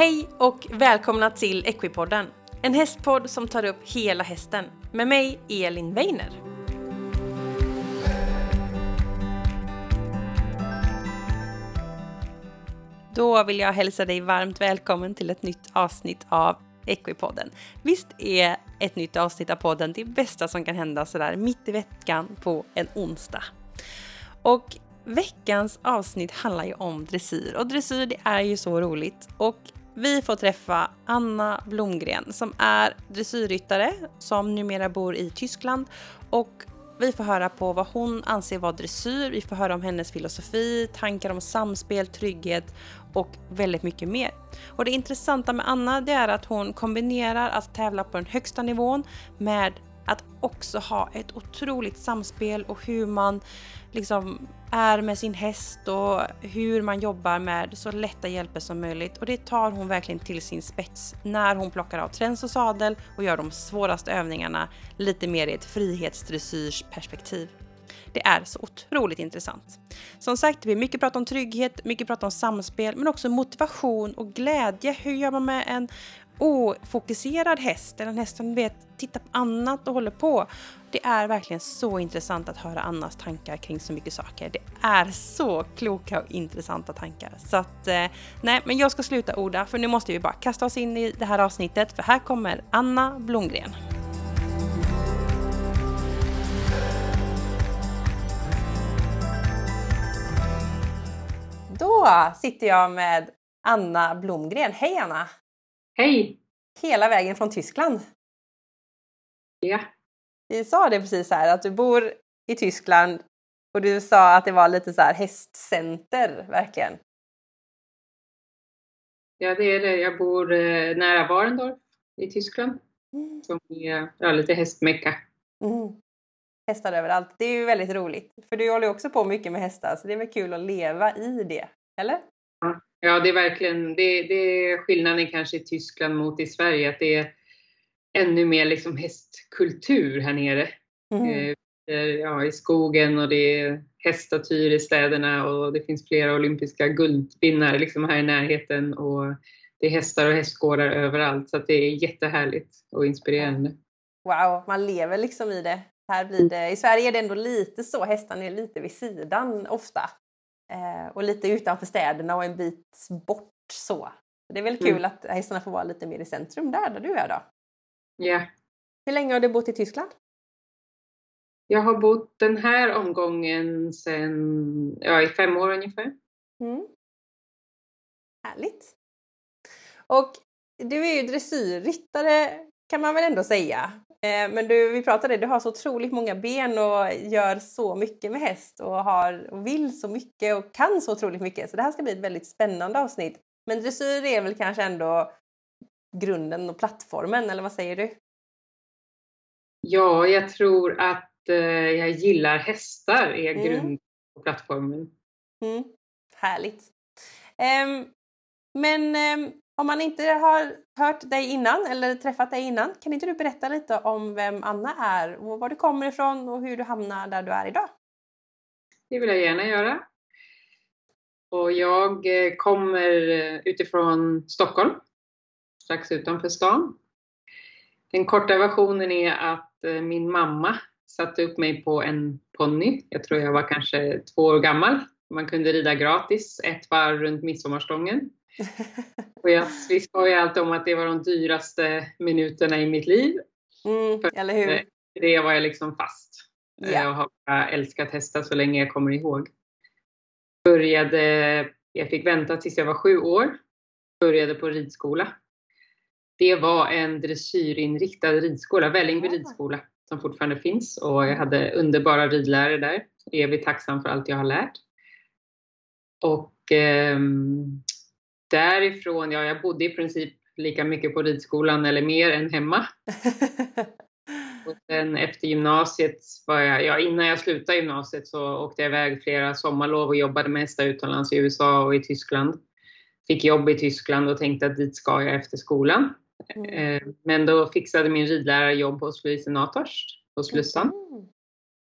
Hej och välkomna till Equipodden. En hästpodd som tar upp hela hästen. Med mig, Elin Weiner. Då vill jag hälsa dig varmt välkommen till ett nytt avsnitt av Equipodden. Visst är ett nytt avsnitt av podden det bästa som kan hända sådär mitt i veckan på en onsdag. Och veckans avsnitt handlar ju om dressyr och dressyr det är ju så roligt och vi får träffa Anna Blomgren som är dressyrryttare som numera bor i Tyskland och vi får höra på vad hon anser vara dressyr, vi får höra om hennes filosofi, tankar om samspel, trygghet och väldigt mycket mer. Och det intressanta med Anna det är att hon kombinerar att tävla på den högsta nivån med att också ha ett otroligt samspel och hur man liksom är med sin häst och hur man jobbar med så lätta hjälper som möjligt. Och det tar hon verkligen till sin spets när hon plockar av träns och sadel och gör de svåraste övningarna lite mer i ett frihetsdressyrsperspektiv. Det är så otroligt intressant. Som sagt, det blir mycket prat om trygghet, mycket prat om samspel, men också motivation och glädje. Hur gör man med en ofokuserad häst, eller en häst som vet tittar på annat och håller på. Det är verkligen så intressant att höra Annas tankar kring så mycket saker. Det är så kloka och intressanta tankar. Så att, eh, nej, men jag ska sluta orda för nu måste vi bara kasta oss in i det här avsnittet för här kommer Anna Blomgren. Då sitter jag med Anna Blomgren. Hej Anna! Hej! Hela vägen från Tyskland. Ja. Vi sa det precis här att du bor i Tyskland och du sa att det var lite så här hästcenter, verkligen. Ja, det är det. Jag bor eh, nära Warendorf i Tyskland. Mm. Som är ja, lite hästmecka. Mm. Hästar överallt. Det är ju väldigt roligt. För du håller ju också på mycket med hästar så det är väl kul att leva i det, eller? Ja, det är verkligen det, det är skillnaden kanske i Tyskland mot i Sverige. Att det är ännu mer liksom hästkultur här nere. Mm. Eh, ja, I skogen och det är häststatyr i städerna och det finns flera olympiska guldvinnare liksom här i närheten. Och det är hästar och hästgårdar överallt så det är jättehärligt och inspirerande. Wow, man lever liksom i det. Här blir det, I Sverige är det ändå lite så, hästarna är lite vid sidan ofta. Eh, och lite utanför städerna och en bit bort så. Det är väl kul mm. att hästarna får vara lite mer i centrum där, där du är då? Ja. Hur länge har du bott i Tyskland? Jag har bott den här omgången sedan, ja i fem år ungefär. Mm. Härligt. Och du är ju dressyrryttare kan man väl ändå säga. Eh, men du, vi pratade, du har så otroligt många ben och gör så mycket med häst och, har, och vill så mycket och kan så otroligt mycket. Så det här ska bli ett väldigt spännande avsnitt. Men dressyr är väl kanske ändå grunden och plattformen, eller vad säger du? Ja, jag tror att eh, jag gillar hästar är mm. grund och plattformen. Mm. Härligt. Um, men um, om man inte har hört dig innan eller träffat dig innan, kan inte du berätta lite om vem Anna är och var du kommer ifrån och hur du hamnar där du är idag? Det vill jag gärna göra. Och jag eh, kommer eh, utifrån Stockholm strax utanför stan. Den korta versionen är att eh, min mamma satte upp mig på en ponny. Jag tror jag var kanske två år gammal. Man kunde rida gratis ett varv runt midsommarstången. Och jag, vi skojar alltid om att det var de dyraste minuterna i mitt liv. Mm, eller hur? Det var jag liksom fast. Yeah. Jag har älskat hästar så länge jag kommer ihåg. Började, jag fick vänta tills jag var sju år. Började på ridskola det var en dressyrinriktad ridskola, Vällingby ridskola, som fortfarande finns och jag hade underbara ridlärare där. Evigt tacksam för allt jag har lärt. Och eh, därifrån, ja jag bodde i princip lika mycket på ridskolan eller mer än hemma. och sen efter gymnasiet var jag, ja innan jag slutade gymnasiet så åkte jag iväg flera sommarlov och jobbade hästar utomlands i USA och i Tyskland. Fick jobb i Tyskland och tänkte att dit ska jag efter skolan. Mm. Eh, men då fixade min ridlärare jobb hos Louise Nators på Slussan. Mm.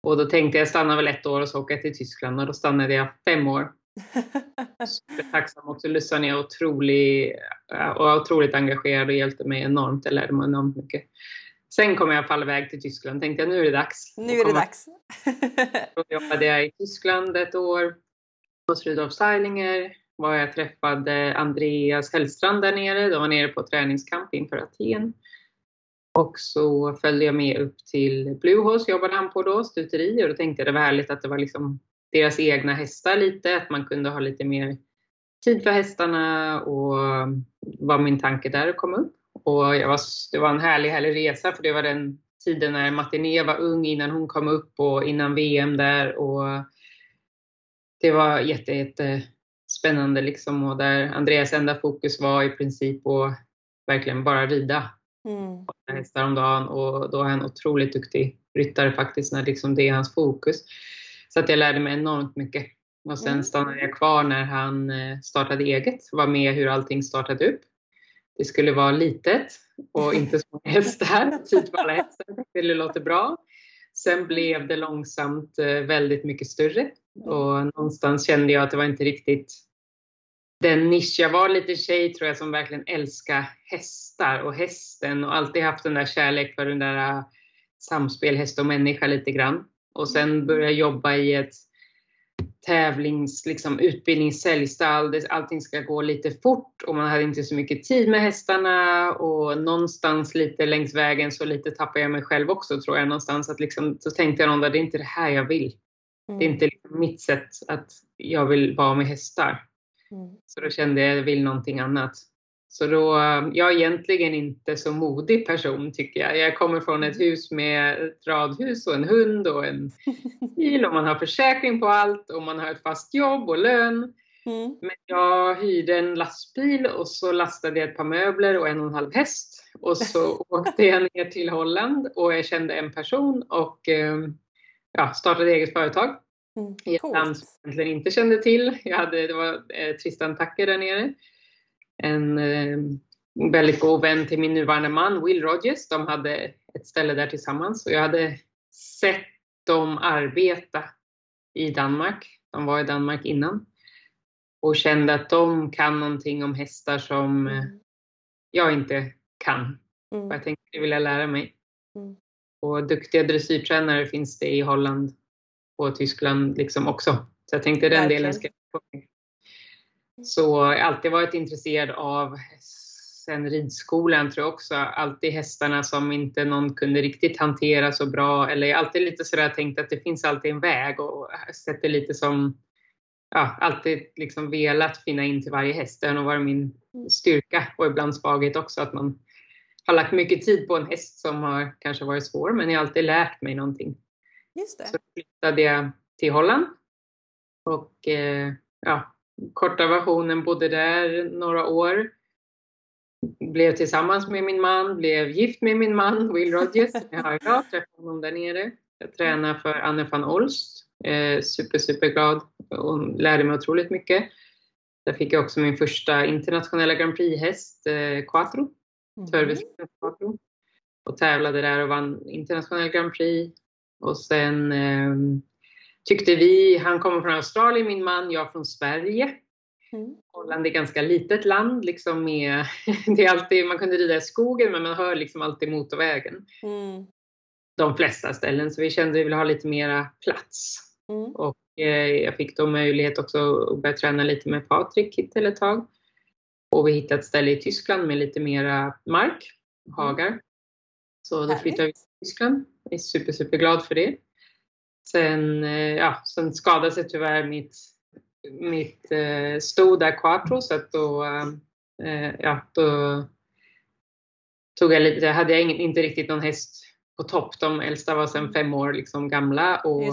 Och då tänkte jag stanna väl ett år och så åka till Tyskland och då stannade jag fem år tacksam också. Lussan är otrolig, och otroligt engagerad och hjälpte mig enormt. Jag lärde mig enormt mycket. Sen kom jag i alla fall iväg till Tyskland. Tänkte jag nu är det dags. Nu är det dags. Då jobbade jag i Tyskland ett år hos Rudolf Steilinger. Var jag träffade Andreas Hellstrand där nere. De var nere på träningskamp inför Aten. Och så följde jag med upp till Bluehouse, jobbade han på då, stuteri. Och då tänkte jag det var härligt att det var liksom deras egna hästar lite, att man kunde ha lite mer tid för hästarna och var min tanke där att komma upp. Och var, det var en härlig, härlig resa för det var den tiden när Martiné var ung innan hon kom upp och innan VM där och det var jätte, jätte spännande liksom och där Andreas enda fokus var i princip att verkligen bara rida mm. hästar om dagen och då är han otroligt duktig ryttare faktiskt när liksom det är hans fokus. Så att jag lärde mig enormt mycket. Och sen mm. stannade jag kvar när han eh, startade eget, var med hur allting startade upp. Det skulle vara litet och inte så många hästar, på alla hästar. Det låter bra. Sen blev det långsamt eh, väldigt mycket större och någonstans kände jag att det var inte riktigt den nisch. Jag var lite tjej tror jag som verkligen älskar hästar och hästen och alltid haft den där kärlek för den där eh, samspel häst och människa lite grann. Och sen började jag jobba i ett tävlings, liksom, utbildnings säljstall. Allting ska gå lite fort och man hade inte så mycket tid med hästarna och någonstans lite längs vägen så lite tappade jag mig själv också tror jag någonstans. Att liksom, så tänkte jag någon dag, det är inte det här jag vill. Mm. Det är inte liksom mitt sätt att jag vill vara med hästar. Mm. Så då kände jag, jag vill någonting annat. Så då, jag är egentligen inte så modig person tycker jag. Jag kommer från ett hus med ett radhus och en hund och en bil och man har försäkring på allt och man har ett fast jobb och lön. Mm. Men jag hyrde en lastbil och så lastade jag ett par möbler och en och en halv häst. Och så åkte jag ner till Holland och jag kände en person och ehm, ja, startade eget företag. Mm, I ett land som jag egentligen inte kände till. Jag hade, det var eh, Tristan Tacke där nere en eh, väldigt god vän till min nuvarande man, Will Rogers. De hade ett ställe där tillsammans och jag hade sett dem arbeta i Danmark. De var i Danmark innan och kände att de kan någonting om hästar som mm. jag inte kan. Mm. Jag tänkte det vill jag lära mig. Mm. Och duktiga dressyrtränare finns det i Holland och Tyskland liksom också. Så jag tänkte den Verkligen. delen ska jag få så jag har alltid varit intresserad av sen ridskolan tror jag också, alltid hästarna som inte någon kunde riktigt hantera så bra. Eller jag har alltid lite sådär tänkt att det finns alltid en väg och sett det lite som, ja, alltid liksom velat finna in till varje häst. Det har nog varit min styrka och ibland svaghet också att man har lagt mycket tid på en häst som har kanske varit svår men jag har alltid lärt mig någonting. Just det. Så flyttade jag till Holland och eh, ja, korta versionen bodde där några år. Blev tillsammans med min man, blev gift med min man Will Rogers. Jag har idag träffat honom där nere. Jag tränar för Anne van Olst. Eh, super, super glad och lärde mig otroligt mycket. Där fick jag också min första internationella Grand Prix-häst, eh, Quattro. Mm. Quattro. Och tävlade där och vann internationell Grand Prix. Och sen eh, tyckte vi, han kommer från Australien min man, jag från Sverige. Mm. Holland är ett ganska litet land. Liksom med, det är alltid, man kunde rida i skogen men man hör liksom alltid motorvägen. Mm. De flesta ställen. Så vi kände att vi ville ha lite mera plats. Mm. Och eh, jag fick då möjlighet också att börja träna lite med Patrik Kittel ett tag. Och vi hittade ett ställe i Tyskland med lite mera mark, hagar. Så då flyttade vi till Tyskland. Jag är super, super glad för det. Sen, eh, ja, sen skadade sig tyvärr mitt, mitt eh, sto där quattro så att då, eh, ja, då tog jag lite, hade jag ingen, inte riktigt någon häst på topp. De äldsta var sedan fem år liksom gamla och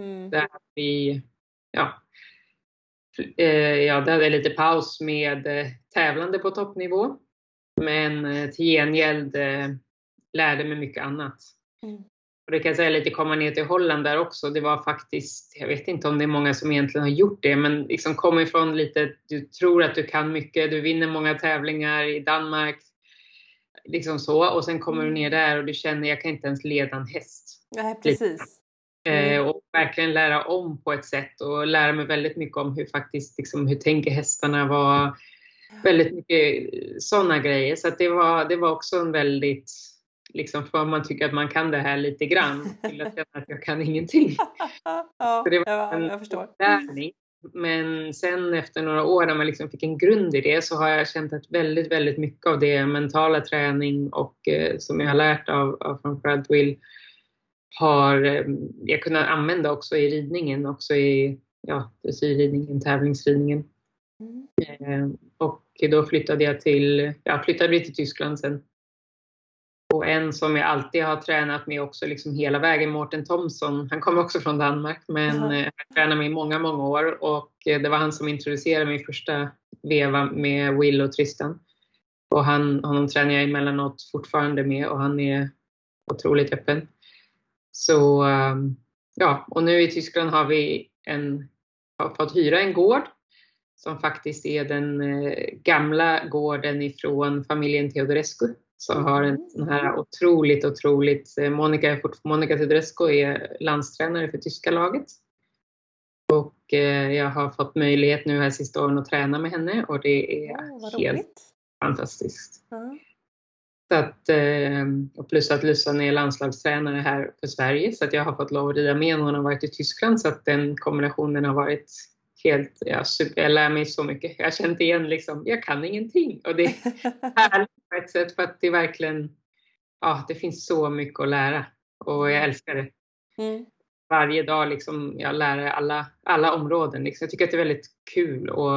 mm. där vi, ja, eh, ja, där hade jag lite paus med eh, tävlande på toppnivå. Men eh, till gengäld lärde mig mycket annat. Mm. Och det kan jag säga lite komma ner till Holland där också. Det var faktiskt, jag vet inte om det är många som egentligen har gjort det, men liksom kom ifrån lite, du tror att du kan mycket, du vinner många tävlingar i Danmark, liksom så. Och sen kommer du ner där och du känner, jag kan inte ens leda en häst. Nej, precis. Eh, mm. och verkligen lära om på ett sätt och lära mig väldigt mycket om hur faktiskt, liksom, hur tänker hästarna var väldigt mycket sådana grejer. Så det, var, det var också en väldigt, liksom, för man tycker att man kan det här lite grann, till att känna att jag kan ingenting. ja, så det var en jag förstår. Lärning. Men sen efter några år när man liksom fick en grund i det så har jag känt att väldigt, väldigt mycket av det mentala träning och eh, som jag har lärt av, av framförallt Will har eh, jag kunnat använda också i ridningen, också i ja, dressyrridningen, tävlingsridningen. Mm. Eh, och då flyttade jag till, ja, flyttade vi till Tyskland sen. Och en som jag alltid har tränat med också liksom hela vägen, Mårten Thomsson, han kommer också från Danmark men mm. han tränade mig i många, många år och det var han som introducerade mig i första veva med Will och Tristan. Och han, honom tränar jag emellanåt fortfarande med och han är otroligt öppen. Så ehm, ja, och nu i Tyskland har vi en, har fått hyra en gård som faktiskt är den eh, gamla gården ifrån familjen Teodorescu som har en sån här otroligt, otroligt, eh, Monica, Monica Teodorescu är landstränare för tyska laget. Och eh, jag har fått möjlighet nu här sista åren att träna med henne och det är oh, helt fantastiskt. Mm. Så att, och plus att Lussan är landslagstränare här för Sverige så att jag har fått lov att rida med när hon har varit i Tyskland så att den kombinationen har varit helt, ja, super, jag lär mig så mycket. Jag har känt igen liksom, jag kan ingenting. Och det är härligt på ett sätt för att det verkligen, ja, det finns så mycket att lära och jag älskar det. Mm. Varje dag liksom, jag lär alla, alla områden. Liksom. Jag tycker att det är väldigt kul och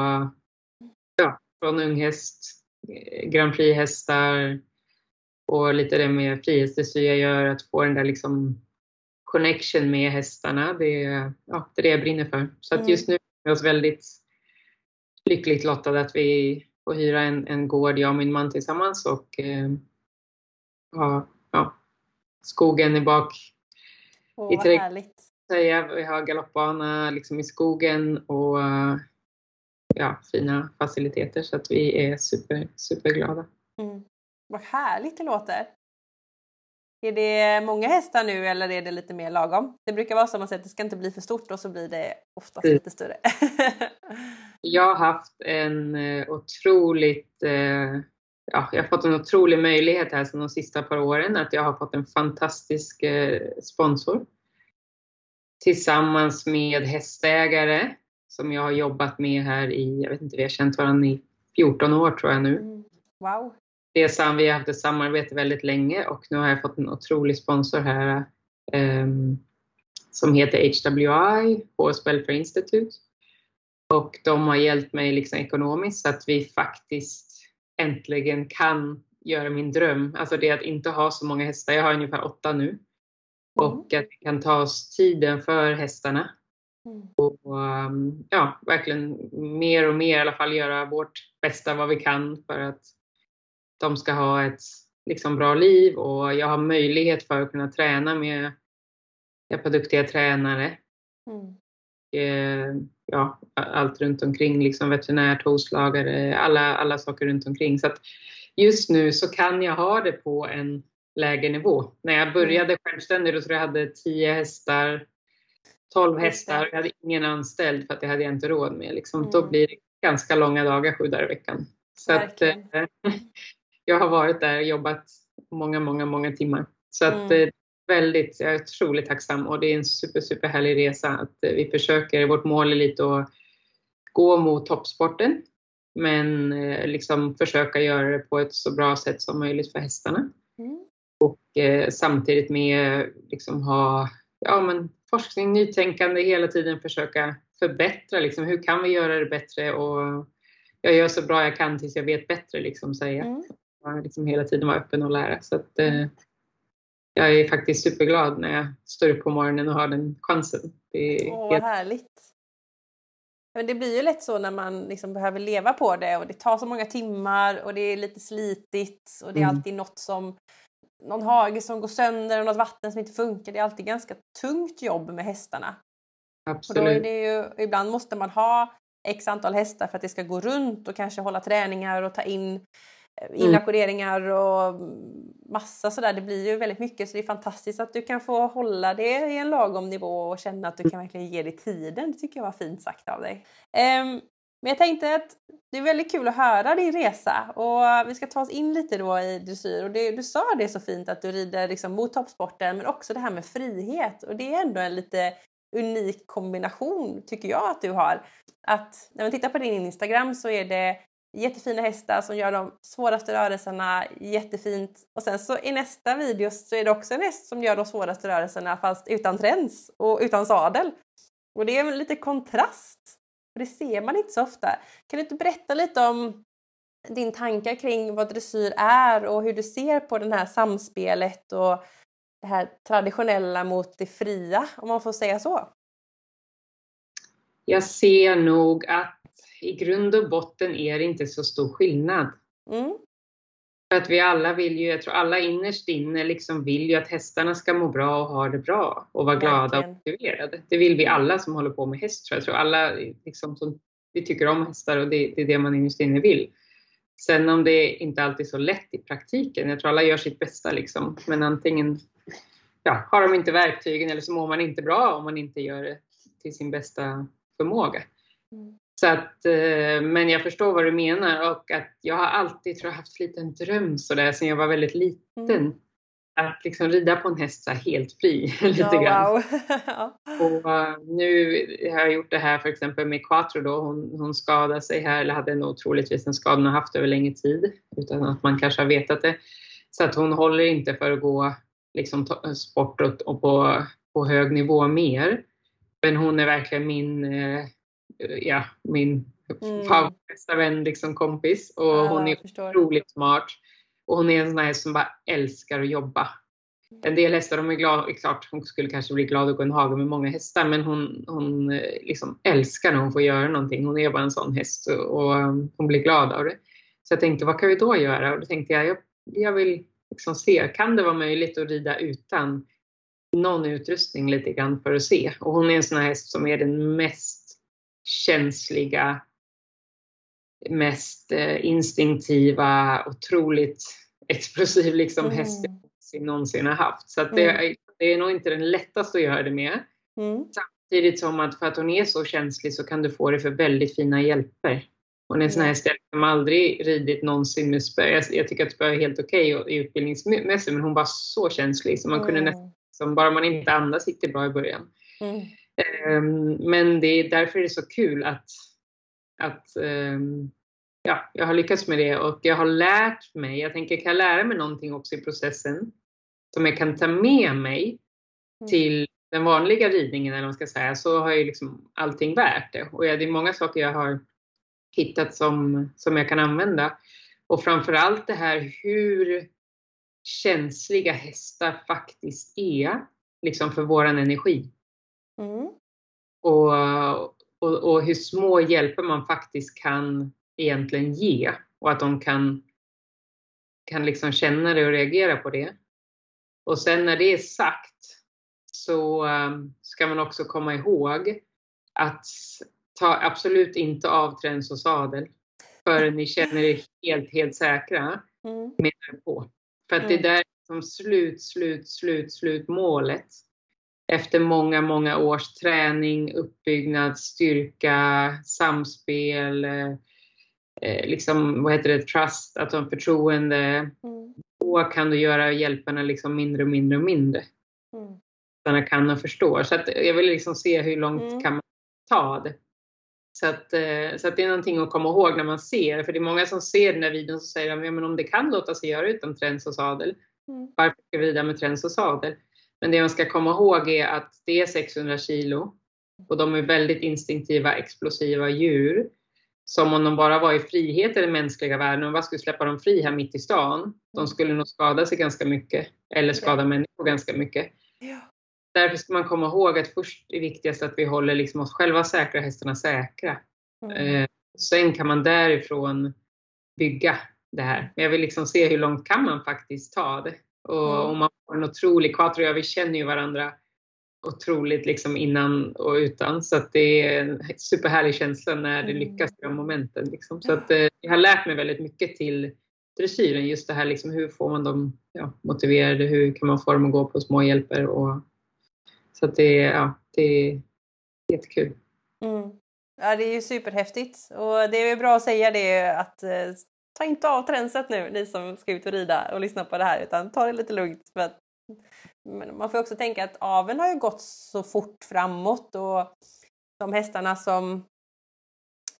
ja, från unghäst, eh, Grand Prix-hästar och lite det med frihetsdressyr jag gör, att få den där liksom connection med hästarna. Det, ja, det är det jag brinner för. Så att mm. just nu är oss väldigt lyckligt lottade att vi får hyra en, en gård, jag och min man tillsammans och eh, ha ja, skogen i bak Åh, i trädgården. Vi har galoppbana liksom i skogen och ja, fina faciliteter så att vi är super, superglada. Mm. Vad härligt det låter! Är det många hästar nu eller är det lite mer lagom? Det brukar vara så att man säger att det ska inte bli för stort och så blir det oftast lite större. jag har haft en eh, otroligt, eh, ja, jag har fått en otrolig möjlighet här sedan de sista par åren att jag har fått en fantastisk eh, sponsor. Tillsammans med hästägare som jag har jobbat med här i, jag vet inte, vi har känt varandra i 14 år tror jag nu. Mm. Wow det är vi har haft ett samarbete väldigt länge och nu har jag fått en otrolig sponsor här um, som heter HWI, Horse Welfare Institute. Och de har hjälpt mig liksom ekonomiskt så att vi faktiskt äntligen kan göra min dröm. Alltså det att inte ha så många hästar. Jag har ungefär åtta nu. Mm. Och att vi kan ta oss tiden för hästarna. Mm. Och ehm, ja, verkligen mer och mer i alla fall göra vårt bästa vad vi kan för att de ska ha ett liksom, bra liv och jag har möjlighet för att kunna träna med ett par duktiga tränare. Mm. Eh, ja, allt runt omkring, liksom veterinärt, hovslagare, alla, alla saker runt omkring. Så att just nu så kan jag ha det på en lägre nivå. När jag började mm. självständigt då tror jag jag hade 10 hästar, 12 hästar, jag hade ingen anställd för att det hade jag inte råd med. Liksom, mm. Då blir det ganska långa dagar sju dagar i veckan. Så att, eh, jag har varit där och jobbat många, många, många timmar. Så att mm. väldigt, jag är otroligt tacksam och det är en super, super härlig resa att eh, vi försöker, vårt mål är lite att gå mot toppsporten men eh, liksom försöka göra det på ett så bra sätt som möjligt för hästarna. Mm. Och eh, samtidigt med liksom ha ja, men forskning, nytänkande, hela tiden försöka förbättra. Liksom, hur kan vi göra det bättre? Och jag gör så bra jag kan tills jag vet bättre, liksom, säga. Mm liksom hela tiden vara öppen och lära. Så att, eh, jag är faktiskt superglad när jag står upp på morgonen och har den chansen. Det är Åh, helt... härligt! Men det blir ju lätt så när man liksom behöver leva på det och det tar så många timmar och det är lite slitigt och det är mm. alltid något som någon hage som går sönder och något vatten som inte funkar. Det är alltid ganska tungt jobb med hästarna. Absolut. Och då är det ju, ibland måste man ha x antal hästar för att det ska gå runt och kanske hålla träningar och ta in. Inackorderingar och massa sådär. Det blir ju väldigt mycket så det är fantastiskt att du kan få hålla det i en lagom nivå och känna att du kan verkligen ge dig tiden. Det tycker jag var fint sagt av dig. Um, men jag tänkte att det är väldigt kul att höra din resa och vi ska ta oss in lite då i dressyr. Och det, du sa det så fint att du rider liksom mot toppsporten men också det här med frihet och det är ändå en lite unik kombination tycker jag att du har. Att när man tittar på din Instagram så är det jättefina hästar som gör de svåraste rörelserna jättefint och sen så i nästa video så är det också en häst som gör de svåraste rörelserna fast utan träns och utan sadel. Och det är en lite kontrast. För det ser man inte så ofta. Kan du inte berätta lite om din tankar kring vad dressyr är och hur du ser på det här samspelet och det här traditionella mot det fria, om man får säga så? Jag ser nog att i grund och botten är det inte så stor skillnad. Mm. För att vi alla vill ju, jag tror alla innerst inne liksom vill ju att hästarna ska må bra och ha det bra och vara glada och motiverade. Det vill vi alla som håller på med häst tror jag. jag tror alla liksom, som, vi tycker om hästar och det, det är det man innerst inne vill. Sen om det inte alltid är så lätt i praktiken. Jag tror alla gör sitt bästa liksom. Men antingen ja, har de inte verktygen eller så mår man inte bra om man inte gör det till sin bästa förmåga. Mm. Så att, eh, men jag förstår vad du menar och att jag har alltid tror jag, haft lite en dröm sådär sen jag var väldigt liten. Mm. Att liksom rida på en häst så helt fri lite oh, grann. Wow. och uh, nu har jag gjort det här för exempel med Quattro då. Hon, hon skadade sig här, eller hade nog troligtvis en skada hon haft över längre tid utan att man kanske har vetat det. Så att hon håller inte för att gå liksom, sport och, och på, på hög nivå mer. Men hon är verkligen min uh, ja, min mm. bästa vän, liksom kompis. Och ja, hon är otroligt smart. Och hon är en sån här som bara älskar att jobba. En del hästar, de är glada, klart hon skulle kanske bli glad att gå en hage med många hästar, men hon, hon eh, liksom älskar när hon får göra någonting. Hon är bara en sån häst och, och hon blir glad av det. Så jag tänkte, vad kan vi då göra? Och då tänkte jag, jag, jag vill liksom se, kan det vara möjligt att rida utan någon utrustning lite grann för att se? Och hon är en sån här häst som är den mest känsliga, mest eh, instinktiva, otroligt explosiv liksom mm. häst jag någonsin har haft. Så det, mm. det, är nog inte den lättaste att göra det med. Mm. Samtidigt som att för att hon är så känslig så kan du få det för väldigt fina hjälper. Hon är en sån här häst som aldrig ridit någonsin med spö. Jag, jag tycker att spö är helt okej okay utbildningsmässigt men hon var så känslig så man kunde mm. nästan, bara man inte andas gick det bra i början. Mm. Ehm, men det är därför det är så kul att, att ehm, ja, jag har lyckats med det och jag har lärt mig, jag tänker kan jag lära mig någonting också i processen som jag kan ta med mig mm. till den vanliga ridningen eller vad man ska säga, så har ju liksom allting värt det. Och det är många saker jag har hittat som, som jag kan använda. Och framförallt det här hur känsliga hästar faktiskt är liksom för våran energi. Mm. Och, och, och hur små hjälper man faktiskt kan egentligen ge och att de kan, kan liksom känna det och reagera på det. Och sen när det är sagt så um, ska man också komma ihåg att ta absolut inte av träns och sadel förrän ni känner er helt, helt säkra mm. med på. För att mm. det där är som slut, slut, slut, slut målet efter många, många års träning, uppbyggnad, styrka, samspel, eh, eh, liksom, vad heter det, trust, att ha förtroende. Mm. Då kan du göra hjälparna liksom mindre och mindre och mindre. Mm. Sådana kan och förstår. Så att jag vill liksom se hur långt mm. kan man ta det. Så att, eh, så att det är någonting att komma ihåg när man ser, för det är många som ser den där videon och säger ja, men om det kan låta sig göra utan träns och sadel, mm. varför ska vi rida med träns och sadel? Men det man ska komma ihåg är att det är 600 kilo och de är väldigt instinktiva, explosiva djur. Som om de bara var i frihet i den mänskliga världen och bara skulle släppa dem fri här mitt i stan. De skulle nog skada sig ganska mycket eller skada människor ganska mycket. Därför ska man komma ihåg att först är viktigast att vi håller liksom oss själva säkra, hästarna säkra. Mm. Eh, sen kan man därifrån bygga det här. Men jag vill liksom se hur långt kan man faktiskt ta det. Och, och man får en otrolig, Quattro och jag, vi känner ju varandra otroligt liksom innan och utan. Så att det är en superhärlig känsla när det mm. lyckas i de momenten. Liksom. Så att, eh, jag har lärt mig väldigt mycket till dressyren. Just det här liksom, hur får man dem ja, motiverade? Hur kan man få dem att gå på små hjälper? Och, så att det, ja, det är jättekul. Mm. Ja, det är ju superhäftigt och det är bra att säga det att eh, ta inte av tränset nu ni som ska ut och rida och lyssna på det här utan ta det lite lugnt. För att, men man får också tänka att aveln har ju gått så fort framåt och de hästarna som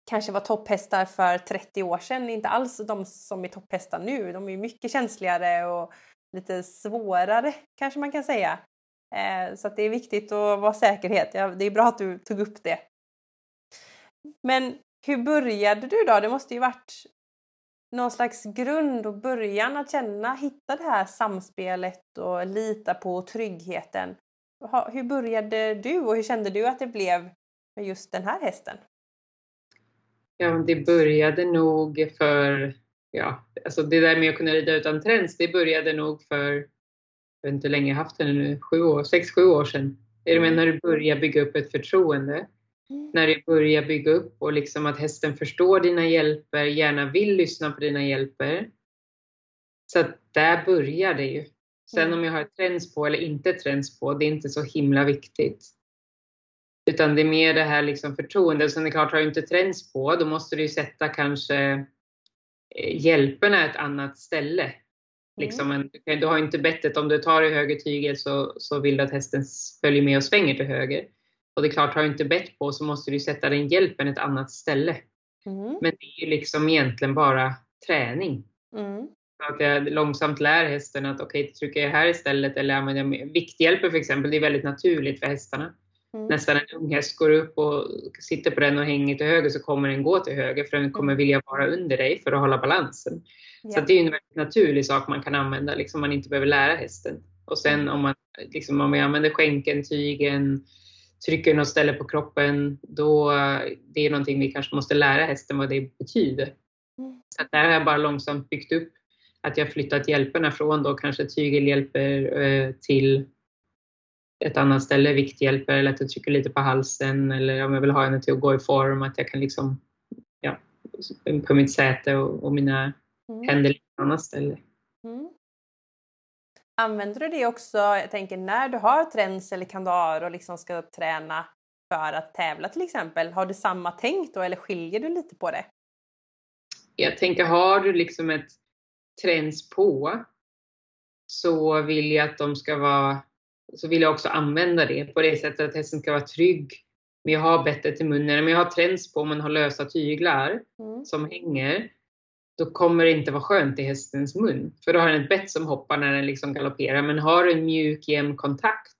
kanske var topphästar för 30 år sedan, inte alls de som är topphästar nu. De är mycket känsligare och lite svårare kanske man kan säga. Eh, så det är viktigt att vara säkerhet. Det är bra att du tog upp det. Men hur började du då? Det måste ju varit någon slags grund och början att känna, hitta det här samspelet och lita på tryggheten. Hur började du och hur kände du att det blev med just den här hästen? Ja, det började nog för, ja, alltså det där med att kunna rida utan träns, det började nog för, jag vet inte hur länge jag haft den nu, sju år, sex, sju år sedan. Är det med mm. när du börjar bygga upp ett förtroende? Mm. När du börjar bygga upp och liksom att hästen förstår dina hjälper, gärna vill lyssna på dina hjälper. Så att där börjar det ju. Sen mm. om jag har träns på eller inte träns på, det är inte så himla viktigt. Utan det är mer det här liksom förtroendet. Sen det är klart, har du inte träns på, då måste du ju sätta kanske eh, hjälperna ett annat ställe. Mm. Liksom en, du har inte bettet, om du tar i höger tygel så, så vill du att hästen följer med och svänger till höger. Och det är klart, har du inte bett på så måste du sätta den hjälpen ett annat ställe. Mm. Men det är ju liksom egentligen bara träning. Mm. Så att jag långsamt lär hästen att okej, okay, trycker jag här istället eller använder jag vikthjälper för exempel. Det är väldigt naturligt för hästarna. Mm. Nästan en ung häst går upp och sitter på den och hänger till höger så kommer den gå till höger för den kommer mm. vilja vara under dig för att hålla balansen. Ja. Så det är en väldigt naturlig sak man kan använda, liksom man inte behöver lära hästen. Och sen mm. om man, liksom, om vi använder skänken, tygen, trycker något ställe på kroppen, då det är någonting vi kanske måste lära hästen vad det betyder. Mm. Så där har jag bara långsamt byggt upp att jag flyttat hjälperna från då kanske tygelhjälper eh, till ett annat ställe, vikthjälper eller att jag trycker lite på halsen eller om jag vill ha henne till att gå i form, att jag kan liksom, ja, på mitt säte och, och mina mm. händer på ett annat ställe. Använder du det också, jag tänker när du har träns eller kandar och liksom ska träna för att tävla till exempel, har du samma tänk då eller skiljer du lite på det? Jag tänker, har du liksom ett träns på så vill jag att de ska vara så vill jag också använda det på det sättet att hästen ska vara trygg. Men jag har bettet i munnen, men jag har träns på man har lösa tyglar mm. som hänger. Då kommer det inte vara skönt i hästens mun. För då har den ett bett som hoppar när den liksom galopperar. Men har du en mjuk jämn kontakt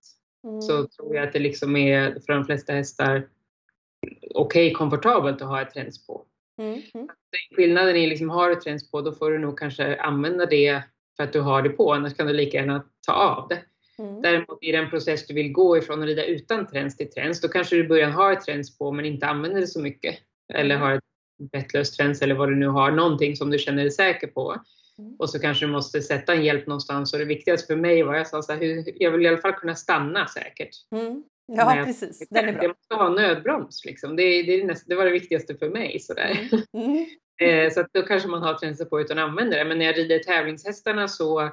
mm. så tror jag att det liksom är för de flesta hästar okej okay, komfortabelt att ha ett träns på. Mm. Mm. Skillnaden är liksom, har du träns på då får du nog kanske använda det för att du har det på. Annars kan du lika gärna ta av det. Mm. Däremot i den process du vill gå ifrån att rida utan träns till träns, då kanske du i början har ett träns på men inte använder det så mycket. Eller mm. har ett bettlöst träns eller vad du nu har, någonting som du känner dig säker på. Mm. Och så kanske du måste sätta en hjälp någonstans och det viktigaste för mig var, jag sa så här, hur, jag vill i alla fall kunna stanna säkert. Mm. Ja, precis. Den är bra. Jag måste ha nödbroms liksom. Det, det, näst, det var det viktigaste för mig. Sådär. Mm. mm. Eh, så att då kanske man har tränat på utan att använda det. Men när jag rider tävlingshästarna så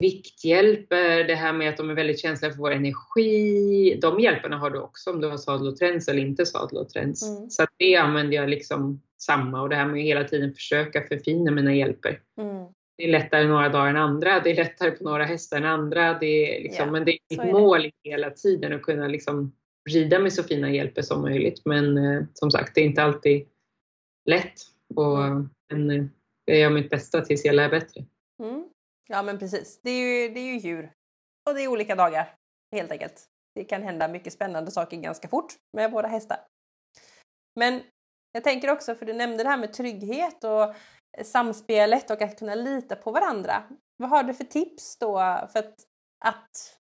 vikthjälper, det här med att de är väldigt känsliga för vår energi. De hjälperna har du också om du har sadel och träns eller inte sadel och träns. Mm. Så det använder jag liksom samma och det här med att hela tiden försöka förfina mina hjälper. Mm. Det är lättare några dagar än andra, det är lättare på några hästar än andra. Det är liksom, ja, men det är mitt är mål det. hela tiden att kunna liksom rida med så fina hjälper som möjligt. Men eh, som sagt, det är inte alltid lätt. Och, mm. Men eh, jag gör mitt bästa tills jag lär bättre. Mm. Ja men precis, det är, ju, det är ju djur. Och det är olika dagar helt enkelt. Det kan hända mycket spännande saker ganska fort med våra hästar. Men jag tänker också, för du nämnde det här med trygghet och samspelet och att kunna lita på varandra. Vad har du för tips då för att, att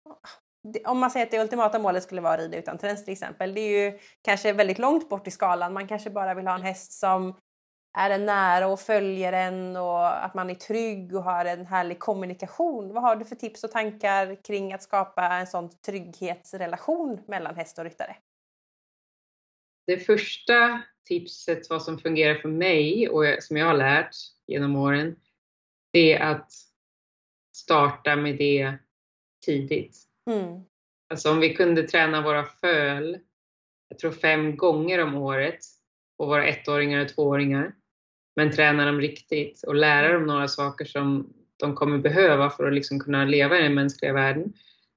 om man säger att det ultimata målet skulle vara att rida utan träns till exempel. Det är ju kanske väldigt långt bort i skalan. Man kanske bara vill ha en häst som är en nära och följer en och att man är trygg och har en härlig kommunikation. Vad har du för tips och tankar kring att skapa en sån trygghetsrelation mellan häst och ryttare? Det första tipset, vad som fungerar för mig och som jag har lärt genom åren, det är att starta med det tidigt. Mm. Alltså om vi kunde träna våra föl, jag tror fem gånger om året, på våra ettåringar och tvååringar, men träna dem riktigt och lära dem några saker som de kommer behöva för att liksom kunna leva i den mänskliga världen,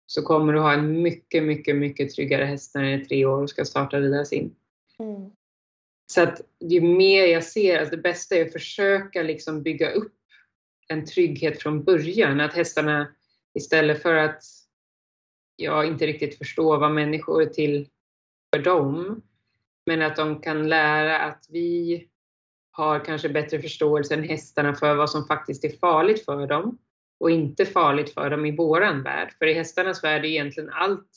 så kommer du ha en mycket, mycket, mycket tryggare häst när den är tre år och ska starta rida sin. Mm. Så att ju mer jag ser, alltså det bästa är att försöka liksom bygga upp en trygghet från början. Att hästarna istället för att jag inte riktigt förstår vad människor är till för dem, men att de kan lära att vi har kanske bättre förståelse än hästarna för vad som faktiskt är farligt för dem och inte farligt för dem i våran värld. För i hästarnas värld är egentligen allt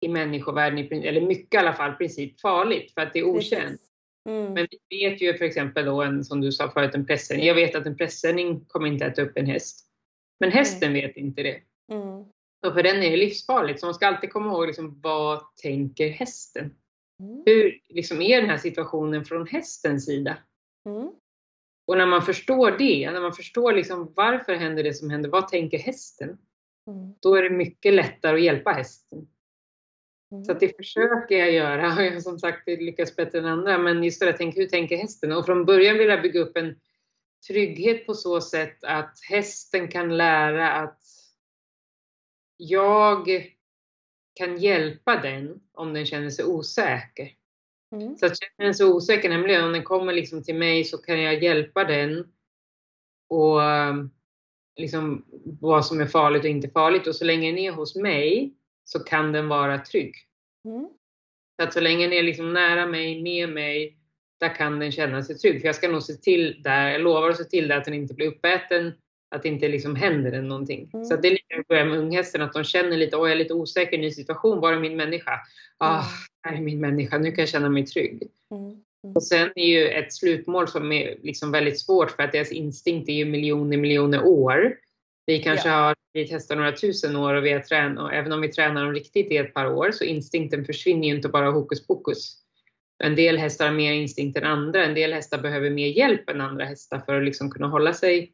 i människovärlden, eller mycket i alla fall, i princip farligt för att det är okänt. Mm. Men vi vet ju för exempel då, en, som du sa förut, en pressändning. Jag vet att en pressändning kommer inte äta upp en häst. Men hästen vet inte det. Mm. Och för den är det livsfarligt. Så man ska alltid komma ihåg liksom, vad tänker hästen? Mm. Hur liksom, är den här situationen från hästens sida? Mm. Och när man förstår det, när man förstår liksom, varför händer det som händer, vad tänker hästen? Mm. Då är det mycket lättare att hjälpa hästen. Mm. Så det försöker jag göra och jag har som sagt lyckats bättre än andra. Men just det där, tänk, hur tänker hästen? Och från början vill jag bygga upp en trygghet på så sätt att hästen kan lära att jag kan hjälpa den om den känner sig osäker. Mm. Så att känner den sig osäker, nämligen om den kommer liksom till mig så kan jag hjälpa den och liksom vad som är farligt och inte farligt. Och så länge den är hos mig så kan den vara trygg. Mm. Så att så länge den är liksom nära mig, med mig, där kan den känna sig trygg. För jag ska nog se till där, jag lovar att se till där att den inte blir uppäten, att det inte liksom händer någonting. Mm. Så det är lite att börja med unghästen, att de känner lite, åh jag är lite osäker i en ny situation, var är min människa? Ah, här är min människa, nu kan jag känna mig trygg. Mm. Och sen är ju ett slutmål som är liksom väldigt svårt för att deras instinkt är ju miljoner, miljoner år. Vi kanske har vi testat några tusen år och vi har tränat, och även om vi tränar dem riktigt i ett par år så instinkten försvinner ju inte bara hokus pokus. En del hästar har mer instinkt än andra, en del hästar behöver mer hjälp än andra hästar för att liksom kunna hålla sig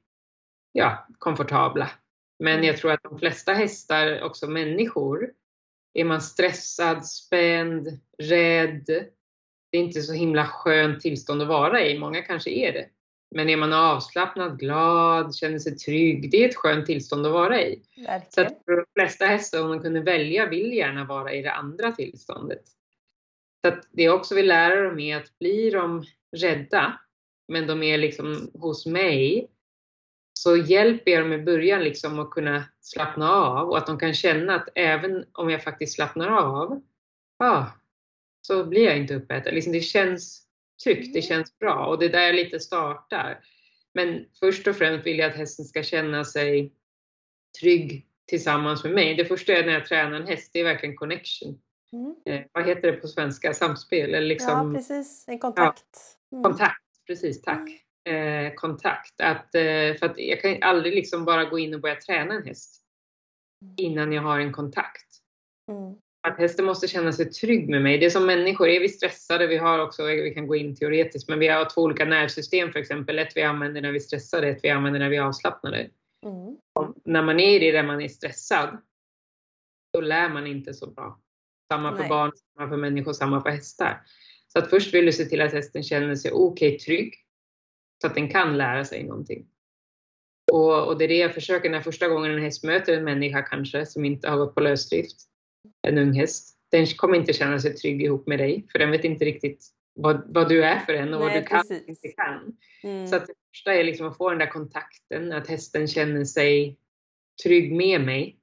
ja, komfortabla. Men jag tror att de flesta hästar, också människor, är man stressad, spänd, rädd, det är inte så himla skönt tillstånd att vara i. Många kanske är det. Men är man avslappnad, glad, känner sig trygg, det är ett skönt tillstånd att vara i. Så Verkligen. att för de flesta hästar, om de kunde välja, vill gärna vara i det andra tillståndet. Så att det jag också vill lära dem är att blir de rädda, men de är liksom hos mig, så hjälper jag dem i början liksom att kunna slappna av och att de kan känna att även om jag faktiskt slappnar av, ah, så blir jag inte uppäten. Liksom det känns tryggt, det känns bra och det är där jag lite startar. Men först och främst vill jag att hästen ska känna sig trygg tillsammans med mig. Det första är när jag tränar en häst, det är verkligen connection. Mm. Eh, vad heter det på svenska? Samspel? Eller liksom, Ja, precis. En kontakt. Mm. Kontakt, precis, tack. Eh, kontakt. Att, eh, för att jag kan aldrig liksom bara gå in och börja träna en häst innan jag har en kontakt. Mm. Att hästen måste känna sig trygg med mig. Det är som människor, är vi stressade, vi har också, vi kan gå in teoretiskt, men vi har två olika nervsystem för exempel. Ett vi använder när vi är stressade, ett vi använder när vi är avslappnade. Mm. När man är i det där man är stressad, då lär man inte så bra. Samma för Nej. barn, samma för människor, samma för hästar. Så att först vill du se till att hästen känner sig okej trygg, så att den kan lära sig någonting. Och, och det är det jag försöker när första gången en häst möter en människa kanske, som inte har gått på lösdrift, en ung häst. Den kommer inte känna sig trygg ihop med dig, för den vet inte riktigt vad, vad du är för en och vad Nej, du kan och inte kan. Mm. Så att det första är liksom att få den där kontakten, att hästen känner sig trygg med mig.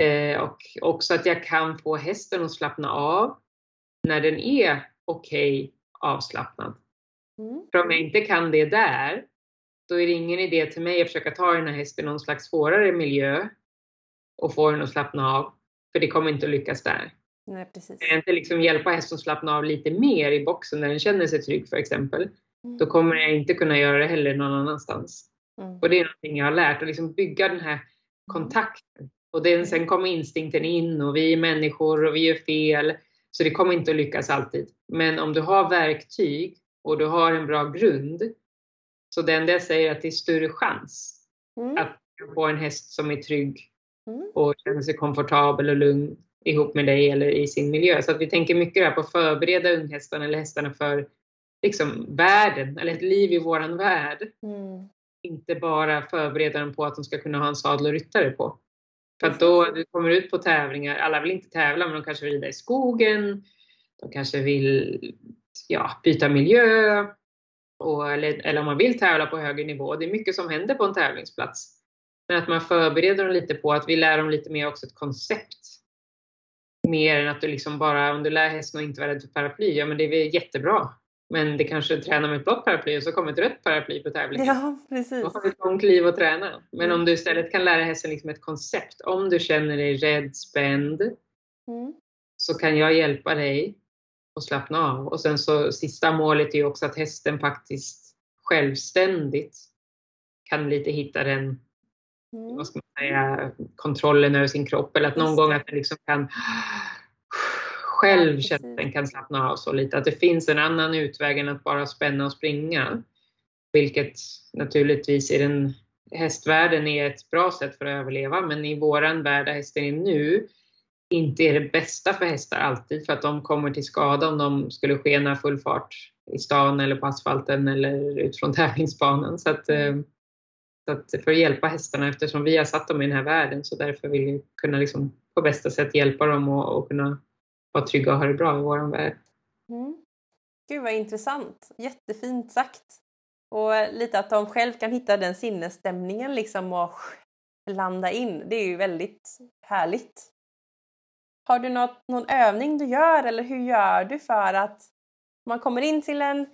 Eh, och också att jag kan få hästen att slappna av när den är okej avslappnad. Mm. För om jag inte kan det där, då är det ingen idé till mig att försöka ta den här hästen i någon slags svårare miljö och få den att slappna av. För det kommer inte att lyckas där. Nej, precis. Kan jag inte liksom hjälpa hästen att slappna av lite mer i boxen när den känner sig trygg för exempel, Mm. då kommer jag inte kunna göra det heller någon annanstans. Mm. Och det är någonting jag har lärt, att liksom bygga den här kontakten. Och den, sen kommer instinkten in och vi är människor och vi gör fel. Så det kommer inte att lyckas alltid. Men om du har verktyg och du har en bra grund Så det enda jag säger är att det är större chans Mm. att få en häst som är trygg Mm. och känner sig komfortabel och lugn ihop med dig eller i sin miljö. Så att vi tänker mycket där på att förbereda unghästarna eller hästarna för liksom världen eller ett liv i våran värld. Mm. Inte bara förbereda dem på att de ska kunna ha en sadel och ryttare på. För att då du kommer ut på tävlingar, alla vill inte tävla men de kanske vill rida i skogen, de kanske vill ja, byta miljö och, eller, eller om man vill tävla på högre nivå. Det är mycket som händer på en tävlingsplats. Men att man förbereder dem lite på att vi lär dem lite mer också ett koncept. Mer än att du liksom bara, om du lär hästen att inte vara rädd för paraply, ja men det är jättebra. Men det kanske tränar med ett blått paraply och så kommer ett rött paraply på tävlingen. Ja, precis. Då har du ett långt liv att träna. Men Mm. om du istället kan lära hästen liksom ett koncept. Om du känner dig rädd, spänd, Mm. så kan jag hjälpa dig att slappna av. Och sen så sista målet är ju också att hästen faktiskt självständigt kan lite hitta den, Mm. vad ska man säga, kontrollen över sin kropp. Eller att någon gång att den liksom kan själv Ja, känna att den kan slappna av så lite. Att det finns en annan utväg än att bara spänna och springa. Vilket naturligtvis i den hästvärlden är ett bra sätt för att överleva. Men i våran värld där hästen är nu inte är det bästa för hästar alltid för att de kommer till skada om de skulle skena full fart i stan eller på asfalten eller ut från tävlingsbanan. Så att, eh, så att för att hjälpa hästarna eftersom vi har satt dem i den här världen så därför vill vi kunna liksom på bästa sätt hjälpa dem och, och kunna vara trygga och ha det bra i våran värld. Mm. Gud vad intressant. Jättefint sagt. Och lite att de själv kan hitta den sinnesstämningen liksom och landa in. Det är ju väldigt härligt. Har du något, någon övning du gör eller hur gör du för att man kommer in till en,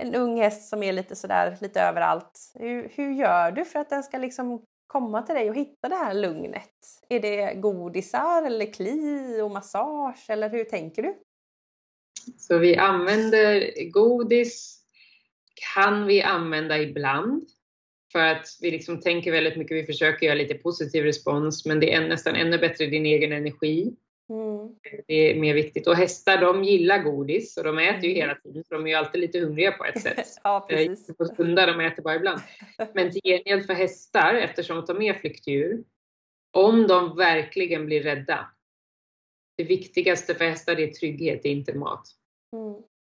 en ung häst som är lite sådär lite överallt. Hur, hur gör du för att den ska liksom komma till dig och hitta det här lugnet? Är det godisar eller kli och massage eller hur tänker du? Så vi använder godis, kan vi använda ibland. För att vi liksom tänker väldigt mycket, vi försöker göra lite positiv respons, men det är nästan ännu bättre din egen energi. Mm. Det är mer viktigt. Och hästar de gillar godis och de äter ju hela tiden, för de är ju alltid lite hungriga på ett sätt. Ja, precis. På stundar, de äter bara ibland. Men till gengäld för hästar, eftersom de är flyktdjur, om de verkligen blir rädda. Det viktigaste för hästar är trygghet, det är inte mat. Mm.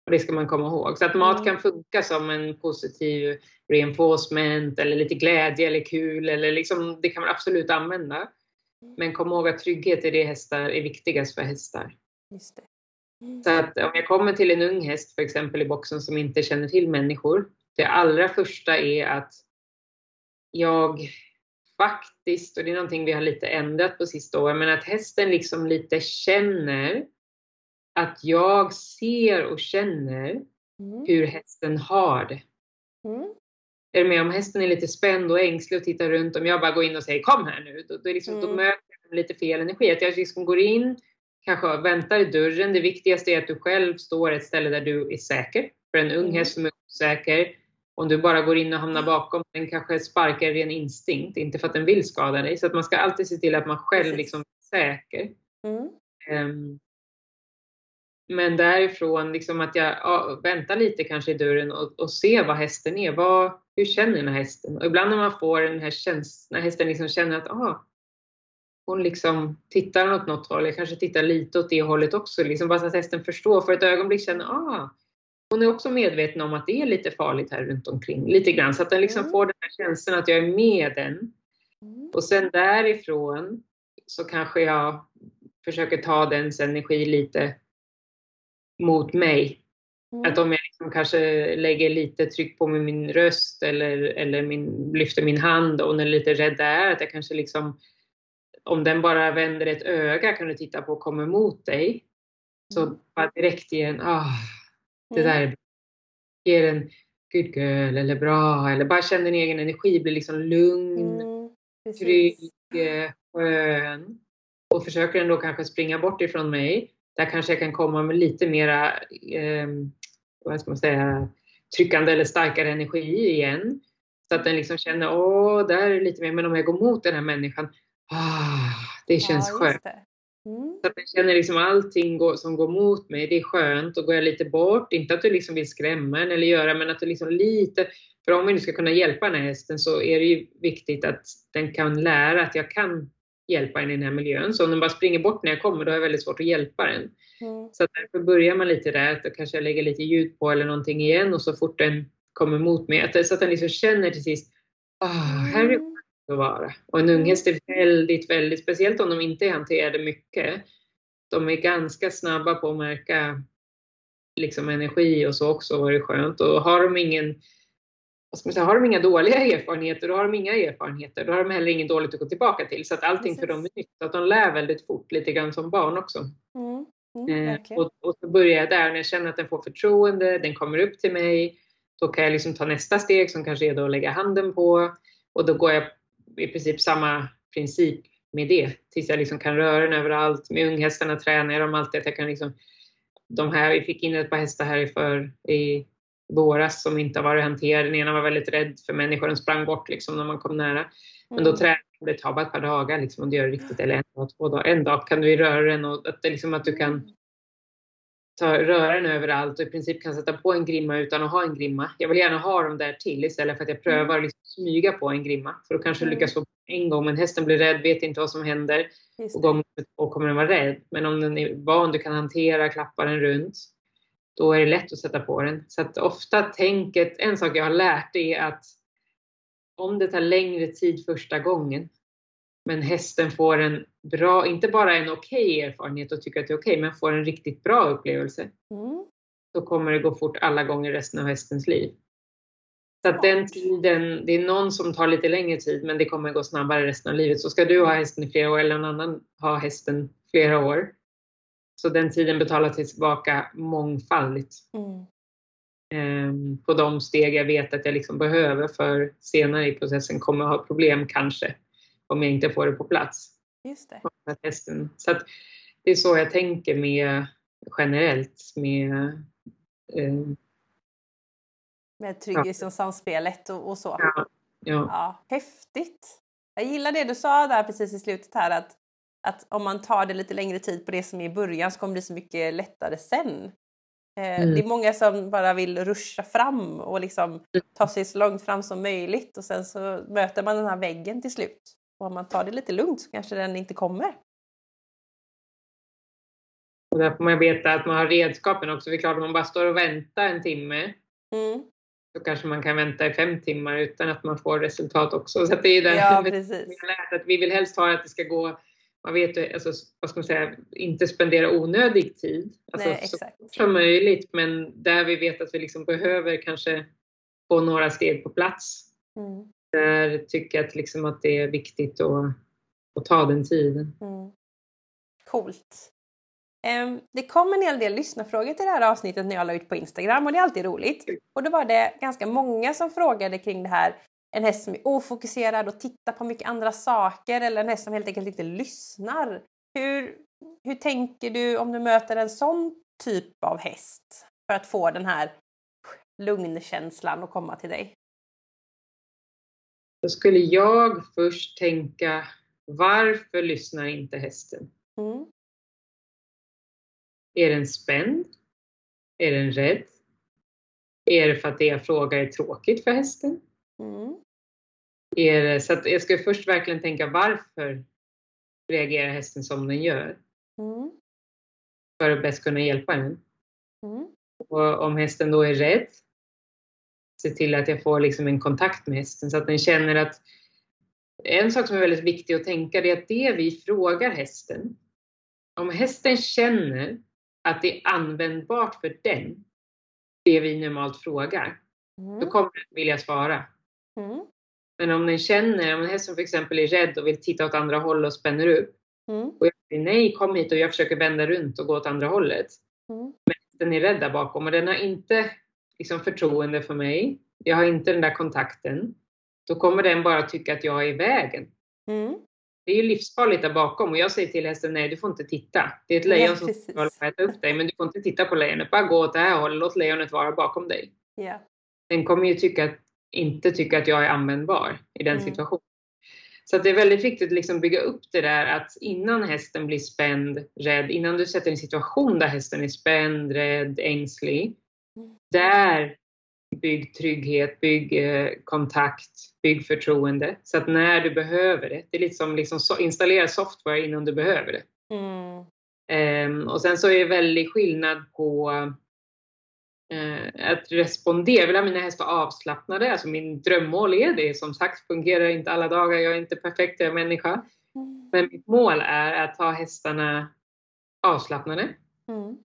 Och det ska man komma ihåg. Så att mat Mm. kan funka som en positiv reinforcement eller lite glädje eller kul eller liksom, det kan man absolut använda. Men kom ihåg att trygghet är det hästar är viktigast för hästar. Just det. Mm. Så att om jag kommer till en ung häst för exempel i boxen som inte känner till människor. Det allra första är att jag faktiskt, och det är någonting vi har lite ändrat på sista åren, men att hästen liksom lite känner att jag ser och känner Mm. hur hästen har det. Mm. Är med? Om hästen är lite spänd och ängslig och tittar runt, om jag bara går in och säger kom här nu, då, då, är liksom, då Mm. möter jag lite fel energi. Att jag liksom går in, kanske väntar i dörren. Det viktigaste är att du själv står ett ställe där du är säker. För en ung Mm. häst som är osäker, om du bara går in och hamnar bakom, den kanske sparkar ren instinkt, inte för att den vill skada dig. Så att man ska alltid se till att man själv liksom är säker. Mm. Ehm, Men därifrån, liksom att jag ja, väntar lite kanske i dörren och, och ser vad hästen är. Vad, hur känner den här hästen? Och ibland när man får den här känslan, när hästen liksom känner att ah, hon liksom tittar åt något håll, jag kanske tittar lite åt det hållet också. Liksom bara så att hästen förstår, för ett ögonblick känner ah, hon är också medveten om att det är lite farligt här runt omkring. Lite grann, så att den liksom Mm. får den här känslan att jag är med den. Mm. Och sen därifrån så kanske jag försöker ta dens energi lite mot mig. Mm. Att om jag liksom kanske lägger lite tryck på min röst eller, eller min, lyfter min hand och hon är lite rädd där, att jag kanske liksom om den bara vänder ett öga kan du titta på och kommer mot dig. Så bara direkt ge en, ah, det där är bra. Ge en good girl eller bra eller bara känn din egen energi, bli liksom lugn, Mm. trygg, eh, skön. Och försöker den då kanske springa bort ifrån mig, där kanske jag kan komma med lite mera, eh, vad ska man säga, tryckande eller starkare energi igen. Så att den liksom känner, åh, där är det lite mer, men om jag går mot den här människan, ah, det känns ja, skönt. Mm. Så att jag känner liksom allting går, som går mot mig, det är skönt. Då går jag lite bort. Inte att du liksom vill skrämma en eller göra, men att du liksom lite För om vi nu ska kunna hjälpa den här hästen så är det ju viktigt att den kan lära att jag kan hjälpa den i den här miljön. Så om den bara springer bort när jag kommer, då har jag väldigt svårt att hjälpa den. Mm. Så därför börjar man lite där, att då kanske jag lägger lite ljud på eller någonting igen och så fort den kommer mot mig, så att den liksom känner till sist, ah, här är det mm. att vara. Och en unghäst är väldigt, väldigt, speciellt om de inte är hanterade mycket, de är ganska snabba på att märka liksom energi och så också, var det skönt. Och har de ingen vad ska man säga, har de inga dåliga erfarenheter, då har de inga erfarenheter. Då har de heller inget dåligt att gå tillbaka till. Så att allting Precis. för dem är nytt. Att de lär väldigt fort, lite grann som barn också. Mm. Mm, eh, och, och, så börjar jag där, när jag känner att den får förtroende, den kommer upp till mig. Då kan jag liksom ta nästa steg som kanske är då att lägga handen på. Och då går jag i princip samma princip med det. Tills jag liksom kan röra den överallt. Med unghästarna tränar jag dem alltid att jag kan liksom de här, vi fick in ett par hästar här för i våras som inte har varit hanterade. Den ena var väldigt rädd för människor, den sprang bort liksom när man kom nära. Men då mm. tränar det tar bara ett par dagar liksom, om du gör det riktigt, eller en dag, två dagar. En dag kan du röra den och att, det liksom att du kan mm. ta, röra den överallt och i princip kan sätta på en grimma utan att ha en grimma. Jag vill gärna ha dem där till istället för att jag prövar att liksom smyga på en grimma. För då kanske mm. lyckas få en gång, men hästen blir rädd, vet inte vad som händer. Och gång två kommer den vara rädd. Men om den är van, du kan hantera, klappa den runt då är det lätt att sätta på den. Så att ofta tänket, en sak jag har lärt är att om det tar längre tid första gången, men hästen får en bra, inte bara en okej okay erfarenhet och tycker att det är okej, okay, men får en riktigt bra upplevelse. Mm. Då kommer det gå fort alla gånger resten av hästens liv. Så att den tiden, det är någon som tar lite längre tid men det kommer gå snabbare resten av livet. Så ska du ha hästen i flera år eller någon annan ha hästen flera år så den tiden betalar tillbaka mångfaldigt. Mm. Ehm, på de steg jag vet att jag liksom behöver för senare i processen kommer jag ha problem kanske om jag inte får det på plats. Just det. Så att det är så jag tänker med generellt med eh, med trygghet och samspelet och, och så. Ja, ja. ja. Häftigt! Jag gillar det du sa där precis i slutet här att att om man tar det lite längre tid på det som är i början så kommer det bli så mycket lättare sen. Eh, mm. Det är många som bara vill ruscha fram och liksom mm. ta sig så långt fram som möjligt och sen så möter man den här väggen till slut. Och om man tar det lite lugnt så kanske den inte kommer. Och där får man veta att man har redskapen också. Det är klart om man bara står och väntar en timme mm. så kanske man kan vänta i fem timmar utan att man får resultat också. Så det är det ja, precis. att vi vill helst ha att det ska gå man vet alltså, vad ska man säga, inte spendera onödig tid. Alltså, Nej, så fort som möjligt, men där vi vet att vi liksom behöver kanske få några steg på plats. Mm. Där tycker jag att, liksom att det är viktigt att, att ta den tiden. Mm. Coolt. Det kom en hel del lyssnarfrågor till det här avsnittet när jag la ut på Instagram och det är alltid roligt. Och då var det ganska många som frågade kring det här en häst som är ofokuserad och tittar på mycket andra saker eller en häst som helt enkelt inte lyssnar. Hur, hur tänker du om du möter en sån typ av häst för att få den här lugnkänslan att komma till dig? Då skulle jag först tänka, varför lyssnar inte hästen? Mm. Är den spänd? Är den rädd? Är det för att det jag frågar är tråkigt för hästen? Mm. Det, så jag ska först verkligen tänka varför reagerar hästen som den gör? Mm. För att bäst kunna hjälpa den. Mm. Och om hästen då är rädd, se till att jag får liksom en kontakt med hästen så att den känner att en sak som är väldigt viktig att tänka är att det vi frågar hästen, om hästen känner att det är användbart för den, det vi normalt frågar, mm. då kommer den vilja svara. Mm. Men om den känner, om en häst som för exempel är rädd och vill titta åt andra håll och spänner upp. Mm. Och jag säger nej, kom hit och jag försöker vända runt och gå åt andra hållet. Mm. Men den är rädd där bakom och den har inte liksom, förtroende för mig. Jag har inte den där kontakten. Då kommer den bara tycka att jag är i vägen. Mm. Det är ju livsfarligt där bakom och jag säger till hästen, nej du får inte titta. Det är ett lejon ja, som ska äta upp dig men du får inte titta på lejonet. Bara gå åt det här hållet, låt lejonet vara bakom dig. Yeah. Den kommer ju tycka att inte tycker att jag är användbar i den mm. situationen. Så det är väldigt viktigt att liksom bygga upp det där att innan hästen blir spänd, rädd, innan du sätter en situation där hästen är spänd, rädd, ängslig. Mm. Där bygg trygghet, bygg eh, kontakt, bygg förtroende. Så att när du behöver det, det är lite som liksom so installera software innan du behöver det. Mm. Um, och sen så är det väldigt skillnad på att respondera. Jag vill ha mina hästar avslappnade. Alltså min drömmål är det. Som sagt fungerar inte alla dagar. Jag är inte perfekt, jag är människa. Mm. Men mitt mål är att ha hästarna avslappnade. Mm.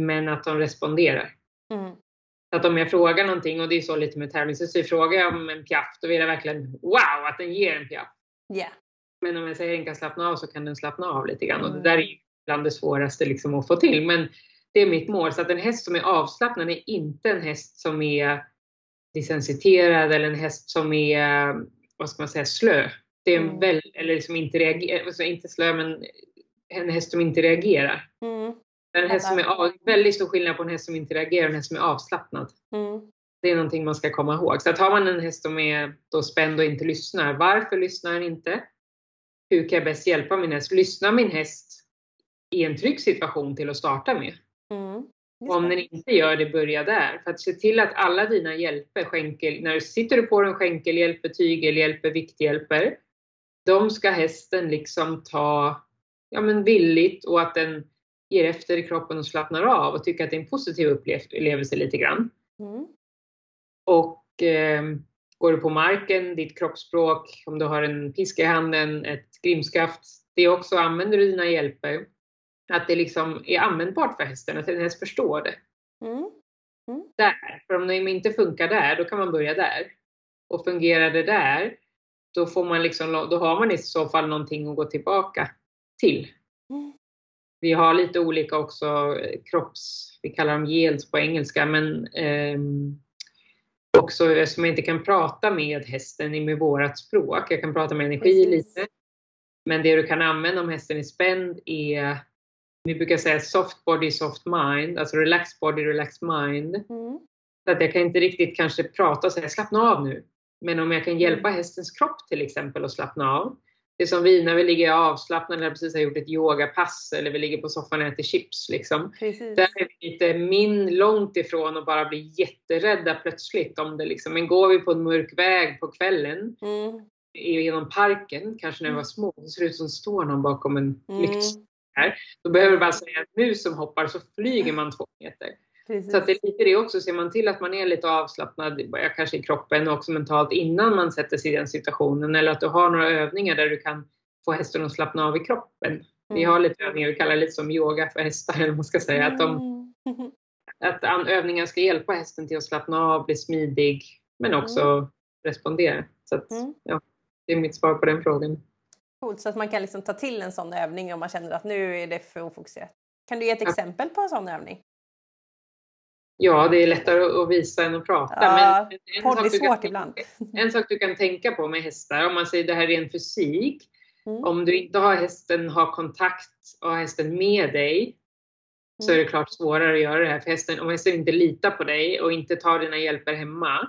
Men att de responderar. Mm. Att om jag frågar någonting, och det är så lite med tävling, så frågar jag om en piaff, då vill jag verkligen wow att den ger en piaff. Yeah. Men om jag säger att den kan slappna av så kan den slappna av lite grann. Mm. Och det där är ju bland det svåraste liksom att få till. Men det är mitt mål. Så att en häst som är avslappnad är inte en häst som är desensiterad eller en häst som är, vad ska man säga, slö. Det är en mm. väl, eller som inte reagerar, alltså inte slö men en häst som inte reagerar. Mm. En häst som är väldigt stor skillnad på en häst som inte reagerar och en häst som är avslappnad. Mm. Det är någonting man ska komma ihåg. Så att har man en häst som är då spänd och inte lyssnar, varför lyssnar den inte? Hur kan jag bäst hjälpa min häst? Lyssnar min häst i en trygg situation till att starta med? Mm. Om den inte gör det, börja där. För att se till att alla dina hjälper, skänkel, när du sitter på en skänkelhjälper, tygelhjälper, vikthjälper, de ska hästen liksom ta ja, men villigt och att den ger efter i kroppen och slappnar av och tycker att det är en positiv upplevelse lite grann. Mm. Och eh, går du på marken, ditt kroppsspråk, om du har en piska i handen, ett grimskaft, det också använder du dina hjälper. Att det liksom är användbart för hästen, att den häst förstår det. Mm. Mm. Där, för om det inte funkar där, då kan man börja där. Och fungerar det där, då, får man liksom, då har man i så fall någonting att gå tillbaka till. Mm. Vi har lite olika också eh, kropps, vi kallar dem yields på engelska, men eh, också eftersom jag inte kan prata med hästen med vårat språk. Jag kan prata med energi Precis. lite. Men det du kan använda om hästen är spänd är, vi brukar säga soft body, soft mind, alltså relaxed body, relaxed mind. Mm. Så att jag kan inte riktigt kanske prata och säga slappna av nu. Men om jag kan hjälpa mm. hästens kropp till exempel att slappna av, det är som vi när vi ligger avslappnade eller precis har gjort ett yogapass eller vi ligger på soffan och äter chips. Liksom. Där är vi lite min långt ifrån att bara bli jätterädda plötsligt. Om det liksom. Men går vi på en mörk väg på kvällen mm. genom parken, kanske när vi var små, så ser det ut som står någon bakom en mm. Lykt. Då behöver bara säga att mus som hoppar så flyger man två meter. Precis. Så att det är lite det också, ser man till att man är lite avslappnad, kanske i kroppen och också mentalt innan man sätter sig i den situationen. Eller att du har några övningar där du kan få hästen att slappna av i kroppen. Mm. Vi har lite övningar, vi kallar det lite som yoga för hästar, eller man ska säga. Att, de, mm. att övningar ska hjälpa hästen till att slappna av, bli smidig, men också mm. respondera. Så att, mm. ja, det är mitt svar på den frågan. Coolt, så att man kan liksom ta till en sån övning om man känner att nu är det för ofokuserat. Kan du ge ett exempel på en sån övning? Ja, det är lättare att visa än att prata. Ja, men en, sak svårt kan, ibland. en sak du kan tänka på med hästar, om man säger det här är en fysik. Mm. Om du inte har hästen, har kontakt och har hästen med dig mm. så är det klart svårare att göra det här. För hästen, om hästen inte litar på dig och inte tar dina hjälper hemma,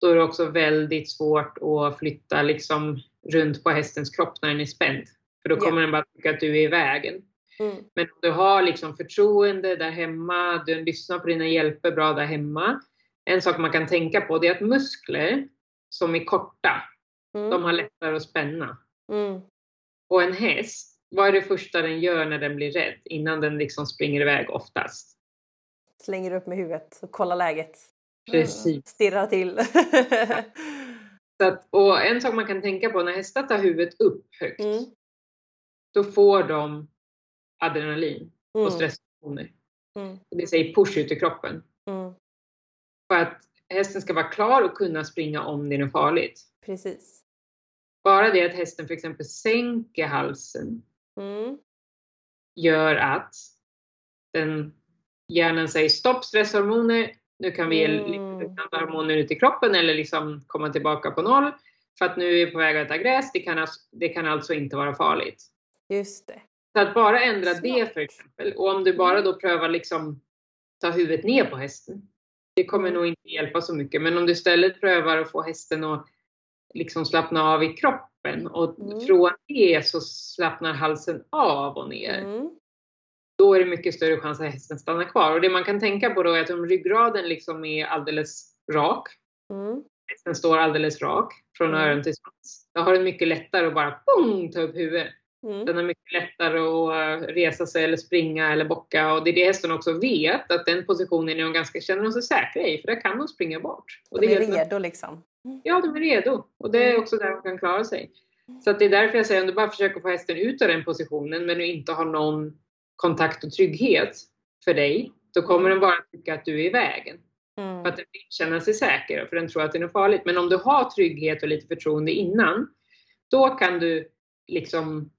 då är det också väldigt svårt att flytta liksom runt på hästens kropp när den är spänd. För då kommer yeah. den bara tycka att du är i vägen. Mm. Men om du har liksom förtroende där hemma, du lyssnar på dina hjälper bra där hemma. En sak man kan tänka på det är att muskler som är korta, mm. de har lättare att spänna. Mm. Och en häst, vad är det första den gör när den blir rädd? Innan den liksom springer iväg oftast? Slänger upp med huvudet och kollar läget. Precis. Stirrar till. Så att, och en sak man kan tänka på när hästar tar huvudet upp högt, mm. då får de adrenalin och mm. stresshormoner. Mm. Det säger push ut i kroppen. Mm. För att hästen ska vara klar och kunna springa om det är farligt. Precis. Bara det att hästen för exempel sänker halsen mm. gör att den hjärnan säger stopp stresshormoner, nu kan vi ge mm. lite hormoner ut i kroppen eller liksom komma tillbaka på noll. För att nu är vi på väg att äta gräs, det kan, det kan alltså inte vara farligt. Just det. Så att bara ändra Smart. det för exempel. Och om du bara då prövar liksom ta huvudet ner på hästen. Det kommer mm. nog inte hjälpa så mycket. Men om du istället prövar att få hästen att liksom slappna av i kroppen och mm. från det så slappnar halsen av och ner. Mm. Då är det mycket större chans att hästen stannar kvar. Och det man kan tänka på då är att om ryggraden liksom är alldeles rak, Mm. hästen står alldeles rak från Mm. öron till svans, då har den mycket lättare att bara pung, ta upp huvudet. Mm. Den har mycket lättare att eh, resa sig eller springa eller bocka och det är det hästen också vet att den positionen är de ganska, känner de sig säkra i för där kan de springa bort. Och De det är redo liksom. Ja, de är redo och det är Mm. också där de kan klara sig. Så att det är därför jag säger om du bara försöker få hästen ut ur den positionen men du inte har någon kontakt och trygghet för dig, då kommer den bara tycka att du är i vägen. Mm. För att den vill känna sig säker, för den tror att det är något farligt. Men om du har trygghet och lite förtroende innan, då kan du liksom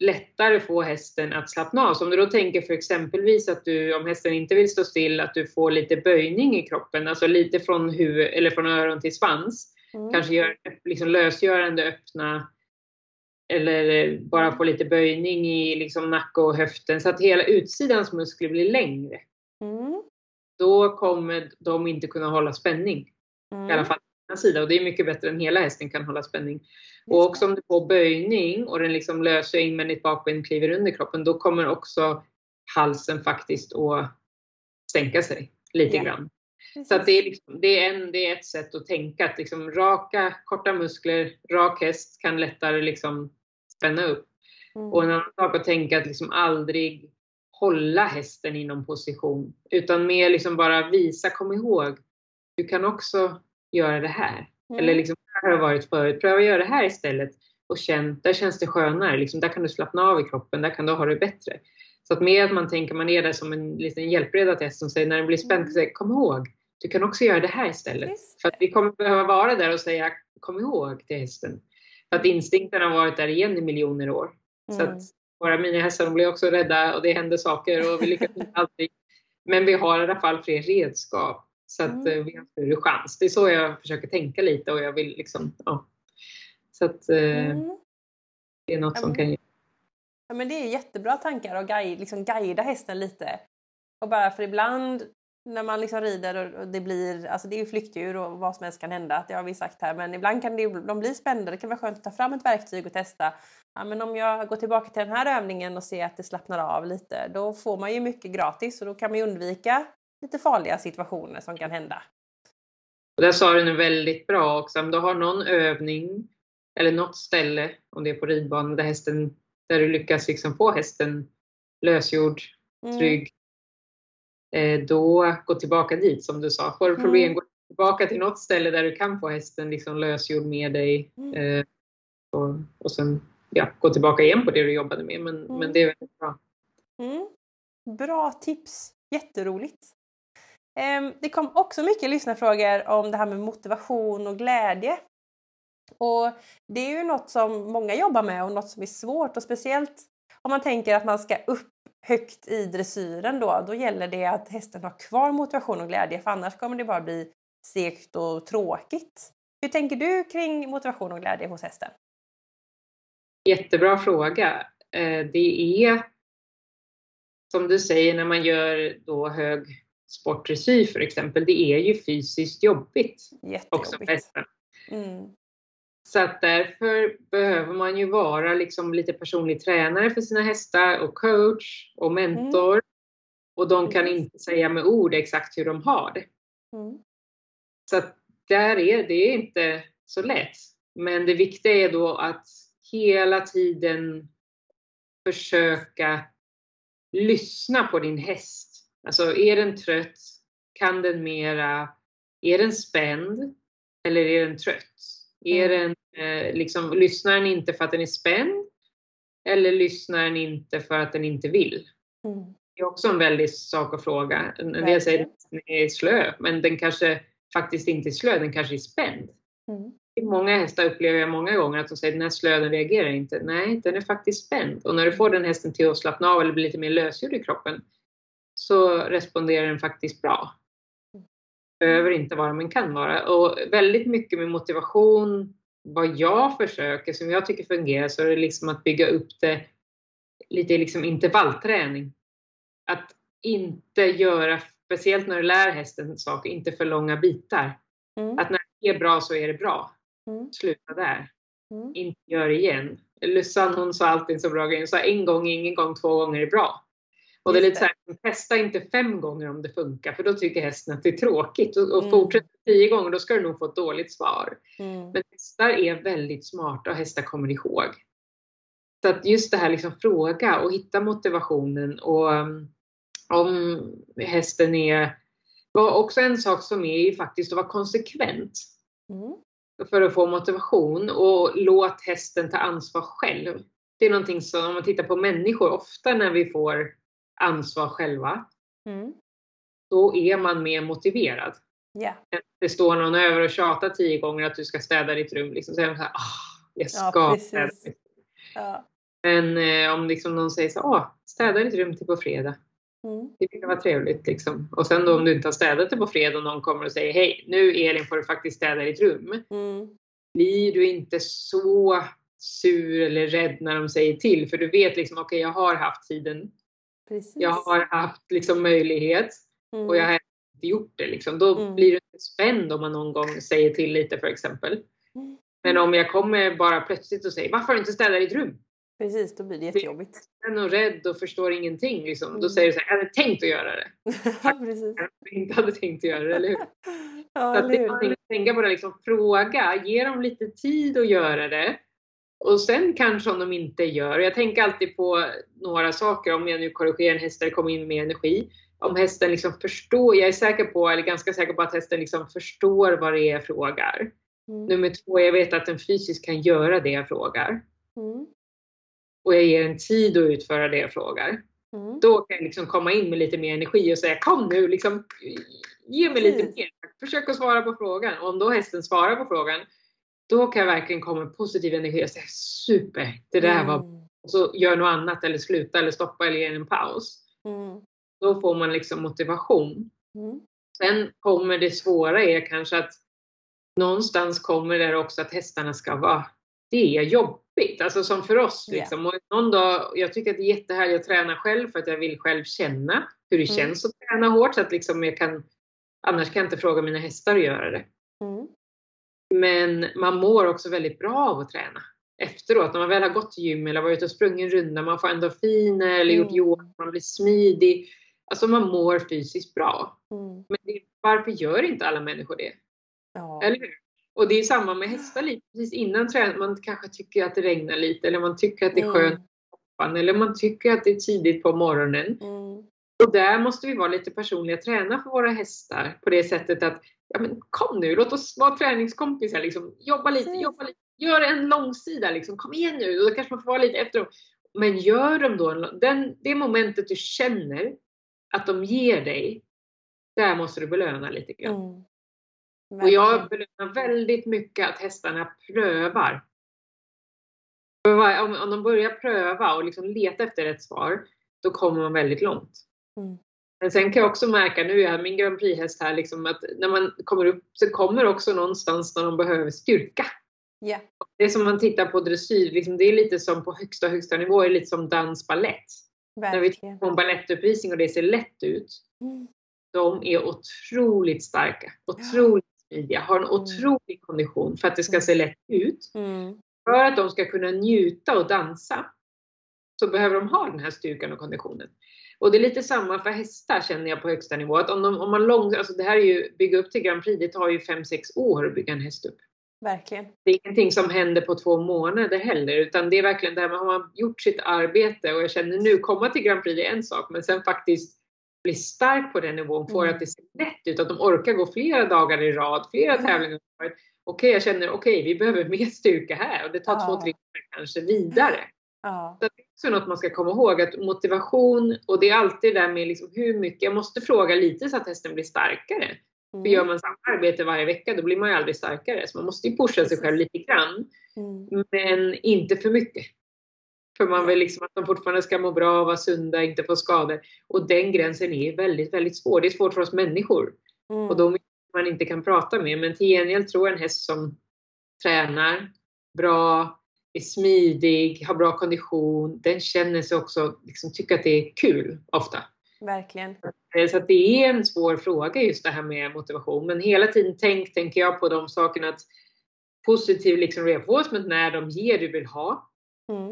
lättare få hästen att slappna av. Så om du då tänker för exempelvis att du, om hästen inte vill stå still, att du får lite böjning i kroppen, alltså lite från huvud, eller från öron till svans. Mm. Kanske gör, liksom lösgörande öppna, eller bara få lite böjning i liksom nacke och höften, så att hela utsidans muskler blir längre. Mm. Då kommer de inte kunna hålla spänning Mm. i alla fall på ena sidan och det är mycket bättre än hela hästen kan hålla spänning. Just Och också om du får böjning och den liksom löser invändigt bakben kliver under kroppen, då kommer också halsen faktiskt att sänka sig lite Ja. grann. Precis. Så det, är liksom, det, är en, det är ett sätt att tänka att liksom raka, korta muskler, rak häst kan lättare liksom spänna upp. Mm. Och en annan sak att tänka att liksom aldrig hålla hästen i någon position, utan mer liksom bara visa, kom ihåg, du kan också göra det här. Mm. Eller liksom, här har varit förut, pröva att göra det här istället. Och känn, där känns det skönare, liksom, där kan du slappna av i kroppen, där kan du ha det bättre. Så att mer att man tänker, man är där som en liten hjälpreda till hästen, säger när den blir spänd, Mm. säger, kom ihåg, du kan också göra det här istället. För att vi kommer behöva vara där och säga, kom ihåg till hästen. För att instinkten har varit där igen i miljoner år. Så Mm. att våra minihästar blir också rädda och det händer saker och vi lyckas inte alltid. Men vi har i alla fall fler redskap så att Mm. eh, vi har större chans. Det är så jag försöker tänka lite och jag vill liksom, ja. Så att eh, Mm. det är något som kan. Ja, men det är jättebra tankar att guide, liksom guida hästen lite. Och bara för ibland när man liksom rider och, det blir, alltså det är ju flyktdjur och vad som helst kan hända, det har vi sagt här, men ibland kan det, de bli spända, det kan vara skönt att ta fram ett verktyg och testa. Ja, men om jag går tillbaka till den här övningen och ser att det slappnar av lite, då får man ju mycket gratis och då kan man ju undvika lite farliga situationer som kan hända. Och där sa du nu väldigt bra också, om du har någon övning eller något ställe, om det är på ridbanan, där hästen, där du lyckas liksom få hästen lösgjord, Mm. trygg, då gå tillbaka dit som du sa. Får du problem, Mm. gå tillbaka till något ställe där du kan få hästen liksom lösgjord med dig Mm. eh, och, och sen ja, gå tillbaka igen på det du jobbade med. Men, Mm. men det är väldigt bra. Mm. Bra tips! Jätteroligt! Ehm, Det kom också mycket lyssnarfrågor om det här med motivation och glädje. Och Det är ju något som många jobbar med och något som är svårt och speciellt om man tänker att man ska upp högt i dressyren då, då gäller det att hästen har kvar motivation och glädje för annars kommer det bara bli segt och tråkigt. Hur tänker du kring motivation och glädje hos hästen? Jättebra fråga. Eh, det är som du säger när man gör då hög sportdressyr för exempel, det är ju fysiskt jobbigt också för Jättejobbigt. hästen. Mm. Så att därför behöver man ju vara liksom lite personlig tränare för sina hästar och coach och mentor. Och de kan inte säga med ord exakt hur de har det. Mm. Så att där är det inte så lätt. Men det viktiga är då att hela tiden försöka lyssna på din häst. Alltså är den trött? Kan den mera? Är den spänd? Eller är den trött? Är den, eh, liksom, lyssnar den inte för att den är spänd? Eller lyssnar den inte för att den inte vill? Mm. Det är också en väldig sak att fråga. En del säger att den är slö, men den kanske faktiskt inte är slö, den kanske är spänd. Mm. Många hästar upplever jag många gånger att de säger den här slö, den reagerar inte. Nej, den är faktiskt spänd. Och när du får den hästen till att slappna av eller bli lite mer lösgjord i kroppen så responderar den faktiskt bra. Behöver inte vara, men kan vara. Och väldigt mycket med motivation, vad jag försöker, som jag tycker fungerar, så är det liksom att bygga upp det lite liksom intervallträning. Att inte göra, speciellt när du lär hästen saker, inte för långa bitar. Mm. Att när det är bra så är det bra. Mm. Sluta där. Mm. Inte gör det igen. Lussan hon sa alltid en så bra grej. Hon sa en gång, ingen gång, två gånger är bra. Och det är lite så här, testa inte fem gånger om det funkar för då tycker hästen att det är tråkigt. Och, och Mm. fortsätter tio gånger då ska du nog få ett dåligt svar. Mm. Men hästar är väldigt smarta och hästar kommer ihåg. Så att just det här liksom fråga och hitta motivationen och um, om hästen är... Var också en sak som är ju faktiskt att vara konsekvent Mm. för att få motivation och låt hästen ta ansvar själv. Det är någonting som om man tittar på människor, ofta när vi får ansvar själva, Mm. då är man mer motiverad. Ja. Det står någon över och tjatar tio gånger att du ska städa ditt rum. Liksom, så är man så här, ah, jag Ja, ska precis. städa. Ja. Men eh, om liksom någon säger så ah, städa ditt rum till på fredag. Mm. Det brukar vara trevligt. Liksom. Och sen då om du inte har städat det på fredag och någon kommer och säger hej, nu Elin får du faktiskt städa ditt rum. Mm. Blir du inte så sur eller rädd när de säger till? För du vet liksom, okej jag har haft tiden. Precis. Jag har haft liksom möjlighet Mm. och jag har inte gjort det. Liksom. Då Mm. blir du spänd om man någon gång säger till lite för exempel. Mm. Men om jag kommer bara plötsligt och säger varför har du inte städat ditt rum? Precis, då blir det jättejobbigt. Jag är nog rädd och förstår ingenting. Liksom. Mm. Då säger du så här, jag hade tänkt att göra det. precis. Jag inte hade tänkt att göra det, eller hur? Ja, Så att det är någonting att tänka på det, liksom, fråga, ge dem lite tid att göra det. Och sen kanske om de inte gör, jag tänker alltid på några saker, om jag nu korrigerar en häst där det kommer in med energi. Om hästen liksom förstår, jag är säker på, eller ganska säker på att hästen liksom förstår vad det är jag frågar. Mm. Nummer två, jag vet att den fysiskt kan göra det jag frågar. Mm. Och jag ger en tid att utföra det jag frågar. Mm. Då kan jag liksom komma in med lite mer energi och säga kom nu, liksom, ge mig lite mer. Försök att svara på frågan. Och om då hästen svarar på frågan, då kan jag verkligen komma med positiv energi och säga super, det där var Mm. och så gör något annat eller sluta eller stoppa eller ge en paus. Mm. Då får man liksom motivation. Mm. Sen kommer det svåra är kanske att någonstans kommer det också att hästarna ska vara, det är jobbigt, alltså som för oss. Liksom. Och någon dag, jag tycker att det är jättehärligt att träna själv för att jag vill själv känna hur det Mm. känns att träna hårt. Så att liksom jag kan, annars kan jag inte fråga mina hästar att göra det. Mm. Men man mår också väldigt bra av att träna efteråt. När man väl har gått till gym eller varit ute och sprungit en runda, man får endorfiner eller gjort Mm. yoga, man blir smidig. Alltså man mår fysiskt bra. Mm. Men det, varför gör inte alla människor det? Ja. Eller hur? Och det är samma med hästar lite. Precis innan träning, man kanske tycker att det regnar lite eller man tycker att det är Mm. skönt på soffan, eller man tycker att det är tidigt på morgonen. Mm. Och där måste vi vara lite personliga träna för våra hästar på det sättet att ja men kom nu, låt oss vara träningskompisar. Liksom. Jobba lite, Precis. jobba lite. Gör en långsida, liksom. kom igen nu. Och då kanske man får vara lite efter dem. Men gör de då den, det momentet du känner att de ger dig, där måste du belöna lite grann. Mm. Och jag belönar väldigt mycket att hästarna prövar. Om, om de börjar pröva och liksom leta efter ett svar, då kommer man väldigt långt. Mm. Men sen kan jag också märka, nu är jag min Grand Prix-häst här, liksom att när man kommer upp så kommer också någonstans när de behöver styrka. Ja. Det som man tittar på dressyr, liksom, det är lite som på högsta, högsta nivå, är lite som dans, ballett. När vi tittar på en balettuppvisning och det ser lätt ut, Mm. de är otroligt starka, otroligt smidiga, har en Mm. otrolig kondition för att det ska se lätt ut. Mm. För att de ska kunna njuta och dansa så behöver de ha den här styrkan och konditionen. Och det är lite samma för hästar känner jag på högsta nivå. Att om, de, om man lång, alltså det här är ju, bygga upp till Grand Prix, det tar ju 5-6 år att bygga en häst upp. Verkligen. Det är ingenting som händer på två månader heller, utan det är verkligen det här med har man gjort sitt arbete och jag känner nu, komma till Grand Prix är en sak, men sen faktiskt bli stark på den nivån, få Mm. att det ser lätt ut, att de orkar gå flera dagar i rad, flera Mm. tävlingar i rad. Okej, jag känner okej, vi behöver mer styrka här och det tar Ja. två, tre veckor kanske vidare. Ja. Så det också något man ska komma ihåg, att motivation, och det är alltid det där med liksom hur mycket, jag måste fråga lite så att hästen blir starkare. För gör Mm. man samma arbete varje vecka, då blir man ju aldrig starkare. Så man måste ju pusha sig själv lite grann. Mm. Men inte för mycket. För man vill liksom att de fortfarande ska må bra, vara sunda, inte få skador. Och den gränsen är väldigt, väldigt svår. Det är svårt för oss människor. Mm. Och de man inte kan prata med. Men till gengäld tror jag en häst som tränar bra, är smidig, har bra kondition, den känner sig också, liksom, tycker att det är kul ofta. Verkligen. Eh, Så att det är en svår fråga just det här med motivation. Men hela tiden tänk, tänker jag på de sakerna att positiv liksom reinforcement när de ger du vill ha. Mm.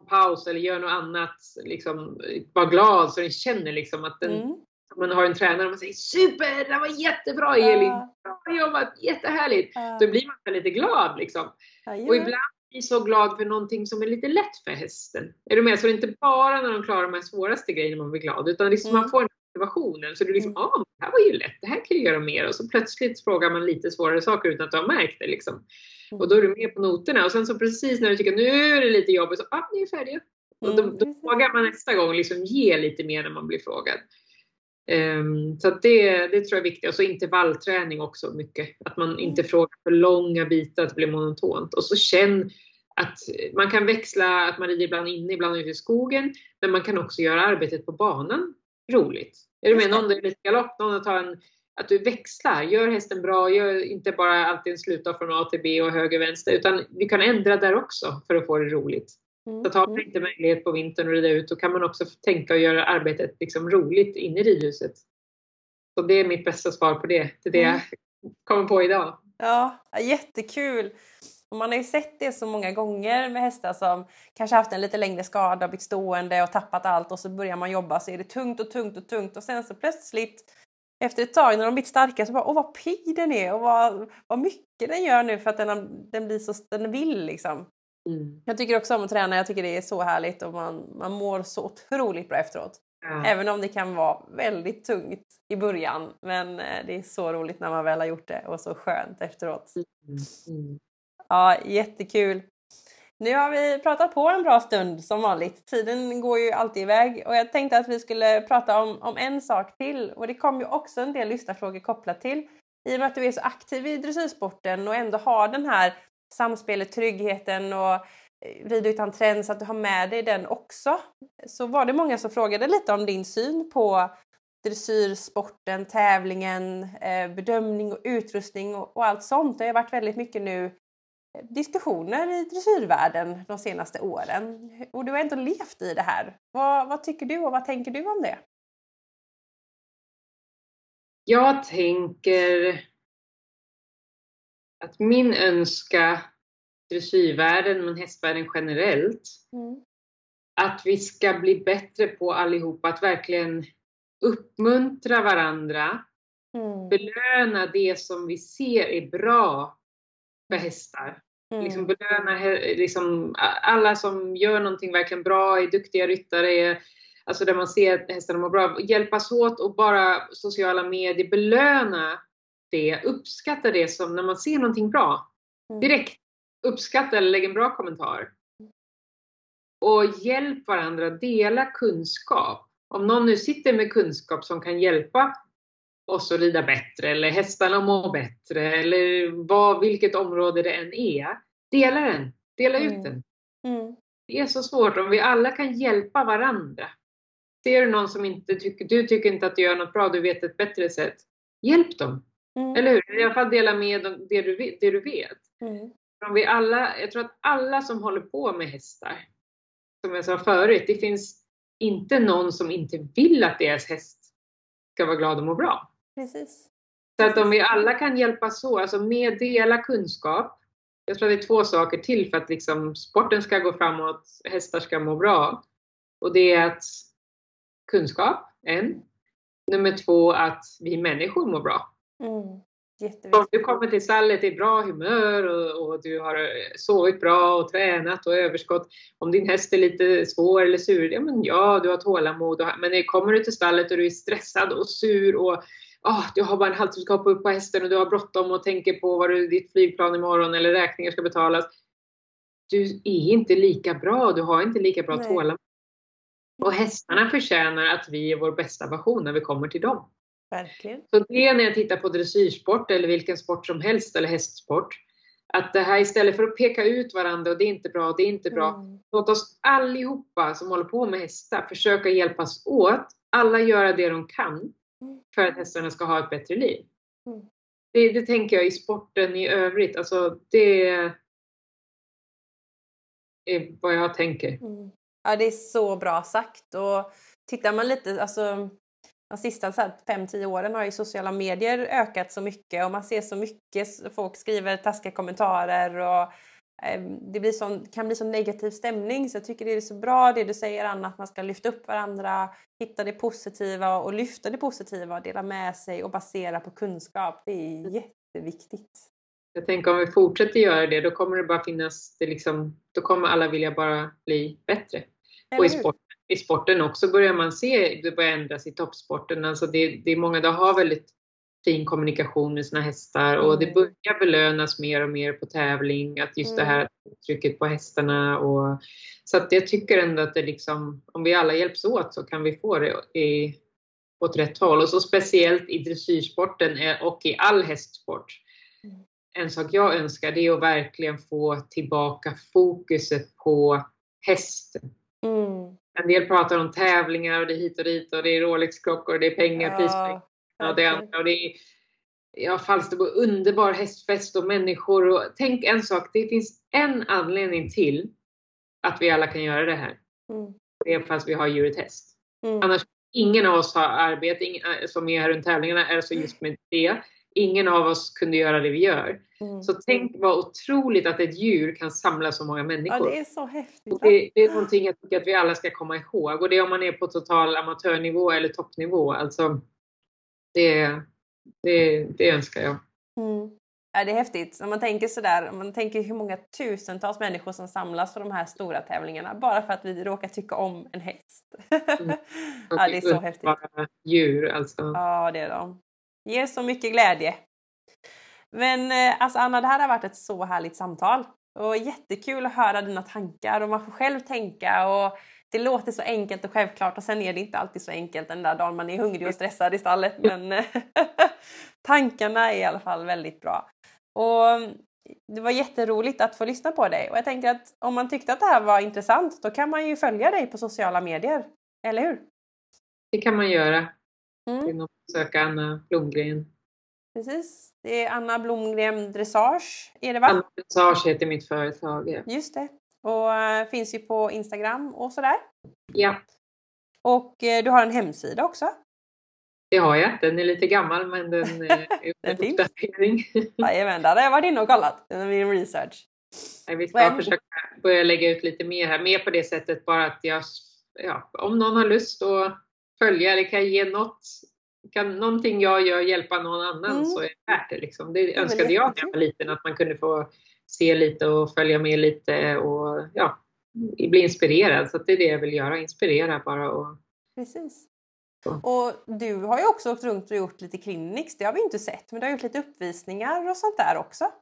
en paus eller gör något annat. Liksom, var glad så den känner liksom att den, Mm. man har en tränare och man säger super, det var jättebra Elin, bra jobbat, jättehärligt. Ja. Då blir man lite glad liksom. Ja, Och ibland blir så glad för någonting som är lite lätt för hästen. Är du med? Så det är inte bara när de klarar de här svåraste grejerna man blir glad, utan liksom Mm. man får den motivationen. Så är liksom, Mm. ja, ah, det här var ju lätt, det här kan jag göra mer. Och så plötsligt frågar man lite svårare saker utan att du har märkt det. Liksom. Och då är du med på noterna. Och sen så precis när du tycker nu är det lite jobbigt, så ah, ni är färdiga. Och då, Mm, då vågar man nästa gång liksom ge lite mer när man blir frågad. Ehm, så det, det tror jag är viktigt. Och så intervallträning också mycket. Att man inte frågar för långa bitar, att det blir monotont. Och så känn att man kan växla, att man rider ibland inne, ibland ute i skogen. Men man kan också göra arbetet på banan roligt. Är du med? Just det. Någon är lite galopp, någon tar en att du växlar, gör hästen bra, gör inte bara alltid en sluta från A till B och höger vänster, utan vi kan ändra där också för att få det roligt. Mm, Så har man mm. inte möjlighet på vintern att rida ut, då kan man också tänka och göra arbetet liksom roligt inne i ridhuset. Så det är mitt bästa svar på det, det är det Mm. jag kommer på idag. Ja, jättekul! Och man har ju sett det så många gånger med hästar som kanske haft en lite längre skada, blivit stående och tappat allt och så börjar man jobba så är det tungt och tungt och tungt och sen så plötsligt efter ett tag när de blivit starka så bara åh vad pigg den är och vad, vad mycket den gör nu för att den, den blir så den vill liksom. Mm. Jag tycker också om att träna, jag tycker det är så härligt och man, man mår så otroligt bra efteråt. Ja. Även om det kan vara väldigt tungt i början men eh, det är så roligt när man väl har gjort det och så skönt efteråt. Mm. Ja, jättekul. Nu har vi pratat på en bra stund som vanligt. Tiden går ju alltid iväg och jag tänkte att vi skulle prata om, om en sak till och det kom ju också en del lyssnarfrågor kopplat till. I och med att du är så aktiv i dressyrsporten och ändå har den här samspelet, tryggheten och eh, rida utan trend så att du har med dig den också. Så var det många som frågade lite om din syn på dressyrsporten, tävlingen, eh, bedömning och utrustning och, allt sånt. Det har varit väldigt mycket nu eh, diskussioner i dressyrvärlden de senaste åren. Och du har ändå levt i det här. Vad, vad tycker du och vad tänker du om det? Jag tänker att min önska, dressyrvärlden men hästvärlden generellt, att vi ska bli bättre på allihopa att verkligen uppmuntra varandra, Mm. belöna det som vi ser är bra för hästar. Mm. Liksom belöna liksom, alla som gör någonting verkligen bra, är duktiga ryttare, är, alltså där man ser att hästarna mår bra. Hjälpas åt och bara sociala medier, belöna det, uppskatta det som när man ser någonting bra. Mm. Direkt uppskatta eller lägg en bra kommentar. Och hjälp varandra, dela kunskap. Om någon nu sitter med kunskap som kan hjälpa oss att rida bättre eller hästarna att må bättre eller vad, vilket område det än är. Dela den, dela ut Mm. den. Mm. Det är så svårt om vi alla kan hjälpa varandra. Ser du någon som inte tycker, du tycker inte att du gör något bra, du vet ett bättre sätt. Hjälp dem, Mm. eller hur? I alla fall dela med det du. Det du vet. Mm. Om vi alla, jag tror att alla som håller på med hästar, som jag sa förut, det finns inte någon som inte vill att deras häst ska vara glad och må bra. Precis. Så att om vi alla kan hjälpas åt, alltså med dela kunskap. Jag tror att det är två saker till för att liksom sporten ska gå framåt, hästar ska må bra. Och det är att kunskap, en. Nummer två, att vi människor mår bra. Mm. Om du kommer till stallet i bra humör och, och du har sovit bra och tränat och överskott. Om din häst är lite svår eller sur, ja men ja, du har tålamod. Och, men kommer du till stallet och du är stressad och sur och ah, du har bara en halvtimme, ska hoppa upp på hästen och du har bråttom och tänker på vad du, ditt flygplan imorgon eller räkningar ska betalas. Du är inte lika bra, du har inte lika bra Nej. tålamod. Och hästarna förtjänar att vi är vår bästa version när vi kommer till dem. Verkligen. Så det när jag tittar på dressyrsport eller vilken sport som helst eller hästsport. Att det här istället för att peka ut varandra och det är inte bra, det är inte bra. Mm. Låt oss allihopa som håller på med hästar försöka hjälpas åt. Alla göra det de kan för att hästarna ska ha ett bättre liv. Mm. Det, det tänker jag i sporten i övrigt. Alltså det är vad jag tänker. Mm. Ja, det är så bra sagt. Och tittar man lite, alltså de sista 5-10 åren har ju sociala medier ökat så mycket och man ser så mycket folk skriver taskiga kommentarer och ehm, det blir sån, kan bli så negativ stämning så jag tycker det är så bra det du säger Anna att man ska lyfta upp varandra, hitta det positiva och lyfta det positiva och dela med sig och basera på kunskap. Det är jätteviktigt. Jag tänker om vi fortsätter göra det då kommer det bara finnas, det liksom, då kommer alla vilja bara bli bättre. Eller och i sporten, i sporten också börjar man se, det börjar ändras i toppsporten. Alltså det, det är många, som har väldigt fin kommunikation med sina hästar och det mm. börjar belönas mer och mer på tävling, att just det här mm. trycket på hästarna och så att jag tycker ändå att det liksom, om vi alla hjälps åt så kan vi få det i, åt rätt håll och så speciellt i dressyrsporten och i all hästsport. Mm. En sak jag önskar det är att verkligen få tillbaka fokuset på hästen. Mm. En del pratar om tävlingar och det är hit och dit och det är Rolex-klockor och det är pengar, ja. prispengar och det andra. Och det är, ja, Falsterbo, underbar hästfest och människor. Och, tänk en sak, det finns en anledning till att vi alla kan göra det här. Mm. Det är fast vi har djuret häst. Mm. Annars, ingen av oss har arbete ingen, äh, som är här runt tävlingarna, är så just med det. Ingen av oss kunde göra det vi gör. Mm. Så tänk vad otroligt att ett djur kan samla så många människor. Ja, det är så häftigt. Det, det, är någonting jag tycker att vi alla ska komma ihåg. Och det är om man är på total amatörnivå eller toppnivå. Alltså, det, det, det önskar jag. Mm. Ja, det är häftigt. Om man tänker sådär, om man tänker hur många tusentals människor som samlas för de här stora tävlingarna bara för att vi råkar tycka om en häst. Mm. ja, det är så häftigt. djur alltså. Ja, det är de. Ger så mycket glädje. Men eh, alltså Anna, det här har varit ett så härligt samtal. Och jättekul att höra dina tankar och man får själv tänka och det låter så enkelt och självklart och sen är det inte alltid så enkelt den där dagen man är hungrig och stressad i stallet. Men tankarna är i alla fall väldigt bra. Och det var jätteroligt att få lyssna på dig och jag tänker att om man tyckte att det här var intressant då kan man ju följa dig på sociala medier, eller hur? Det kan man göra. Mm. Genom att söka Anna Blomgren. Precis, det är Anna Blomgren Dressage, är det va? Anna Dressage heter mitt företag. Ja. Just det. Och äh, finns ju på Instagram och sådär. Ja. Och äh, du har en hemsida också. Det har jag. Den är lite gammal men den är den finns. Jajamän, där har jag varit inne och kollat. Min research. Vi ska men... försöka börja lägga ut lite mer här. Mer på det sättet bara att jag, ja, om någon har lust att följa eller kan ge något, kan någonting jag gör hjälpa någon annan mm. så är det värt det. Liksom. Det önskade jag när jag var liten, att man kunde få se lite och följa med lite och ja, bli inspirerad. Så det är det jag vill göra, inspirera bara. Och, Precis. Så. Och du har ju också åkt runt och gjort lite clinics, det har vi inte sett, men du har gjort lite uppvisningar och sånt där också.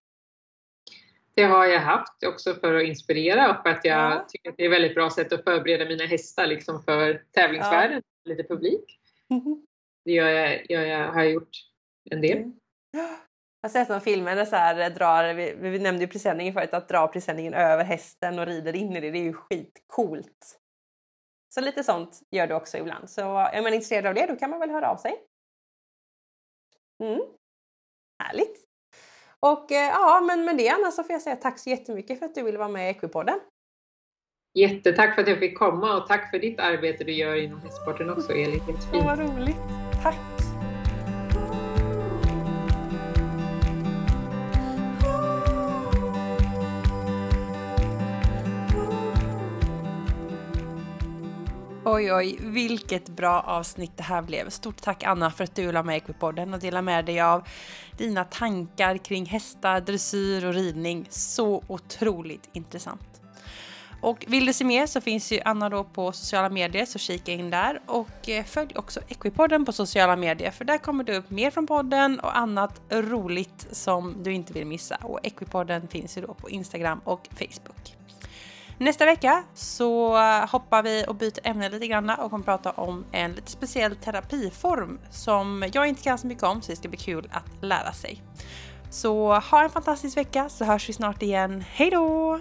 Det har jag haft också för att inspirera och för att jag ja. tycker att det är ett väldigt bra sätt att förbereda mina hästar liksom för tävlingsvärlden, ja. Lite publik. Mm. Det gör jag, gör jag, har jag gjort en del. Mm. Jag har sett någon film där så här, drar, vi, vi nämnde ju presenningen förut, att dra presenningen över hästen och rider in i det, det är ju skitcoolt. Så lite sånt gör du också ibland. Så är man intresserad av det då kan man väl höra av sig. Mm. Härligt! Och eh, ja, men med det Anna så får jag säga tack så jättemycket för att du ville vara med i Equipodden. Jättetack för att jag fick komma och tack för ditt arbete du gör inom hästsporten också Elin. Vad roligt! Tack! Oj, oj, vilket bra avsnitt det här blev. Stort tack Anna för att du la med Equipodden och delade med dig av dina tankar kring hästar, dressyr och ridning. Så otroligt intressant. Och vill du se mer så finns ju Anna då på sociala medier så kika in där och eh, följ också Equipodden på sociala medier för där kommer det upp mer från podden och annat roligt som du inte vill missa och Equipodden finns ju då på Instagram och Facebook. Nästa vecka så hoppar vi och byter ämne lite grann och kommer prata om en lite speciell terapiform som jag inte kan så mycket om så det ska bli kul att lära sig. Så ha en fantastisk vecka så hörs vi snart igen. Hej då!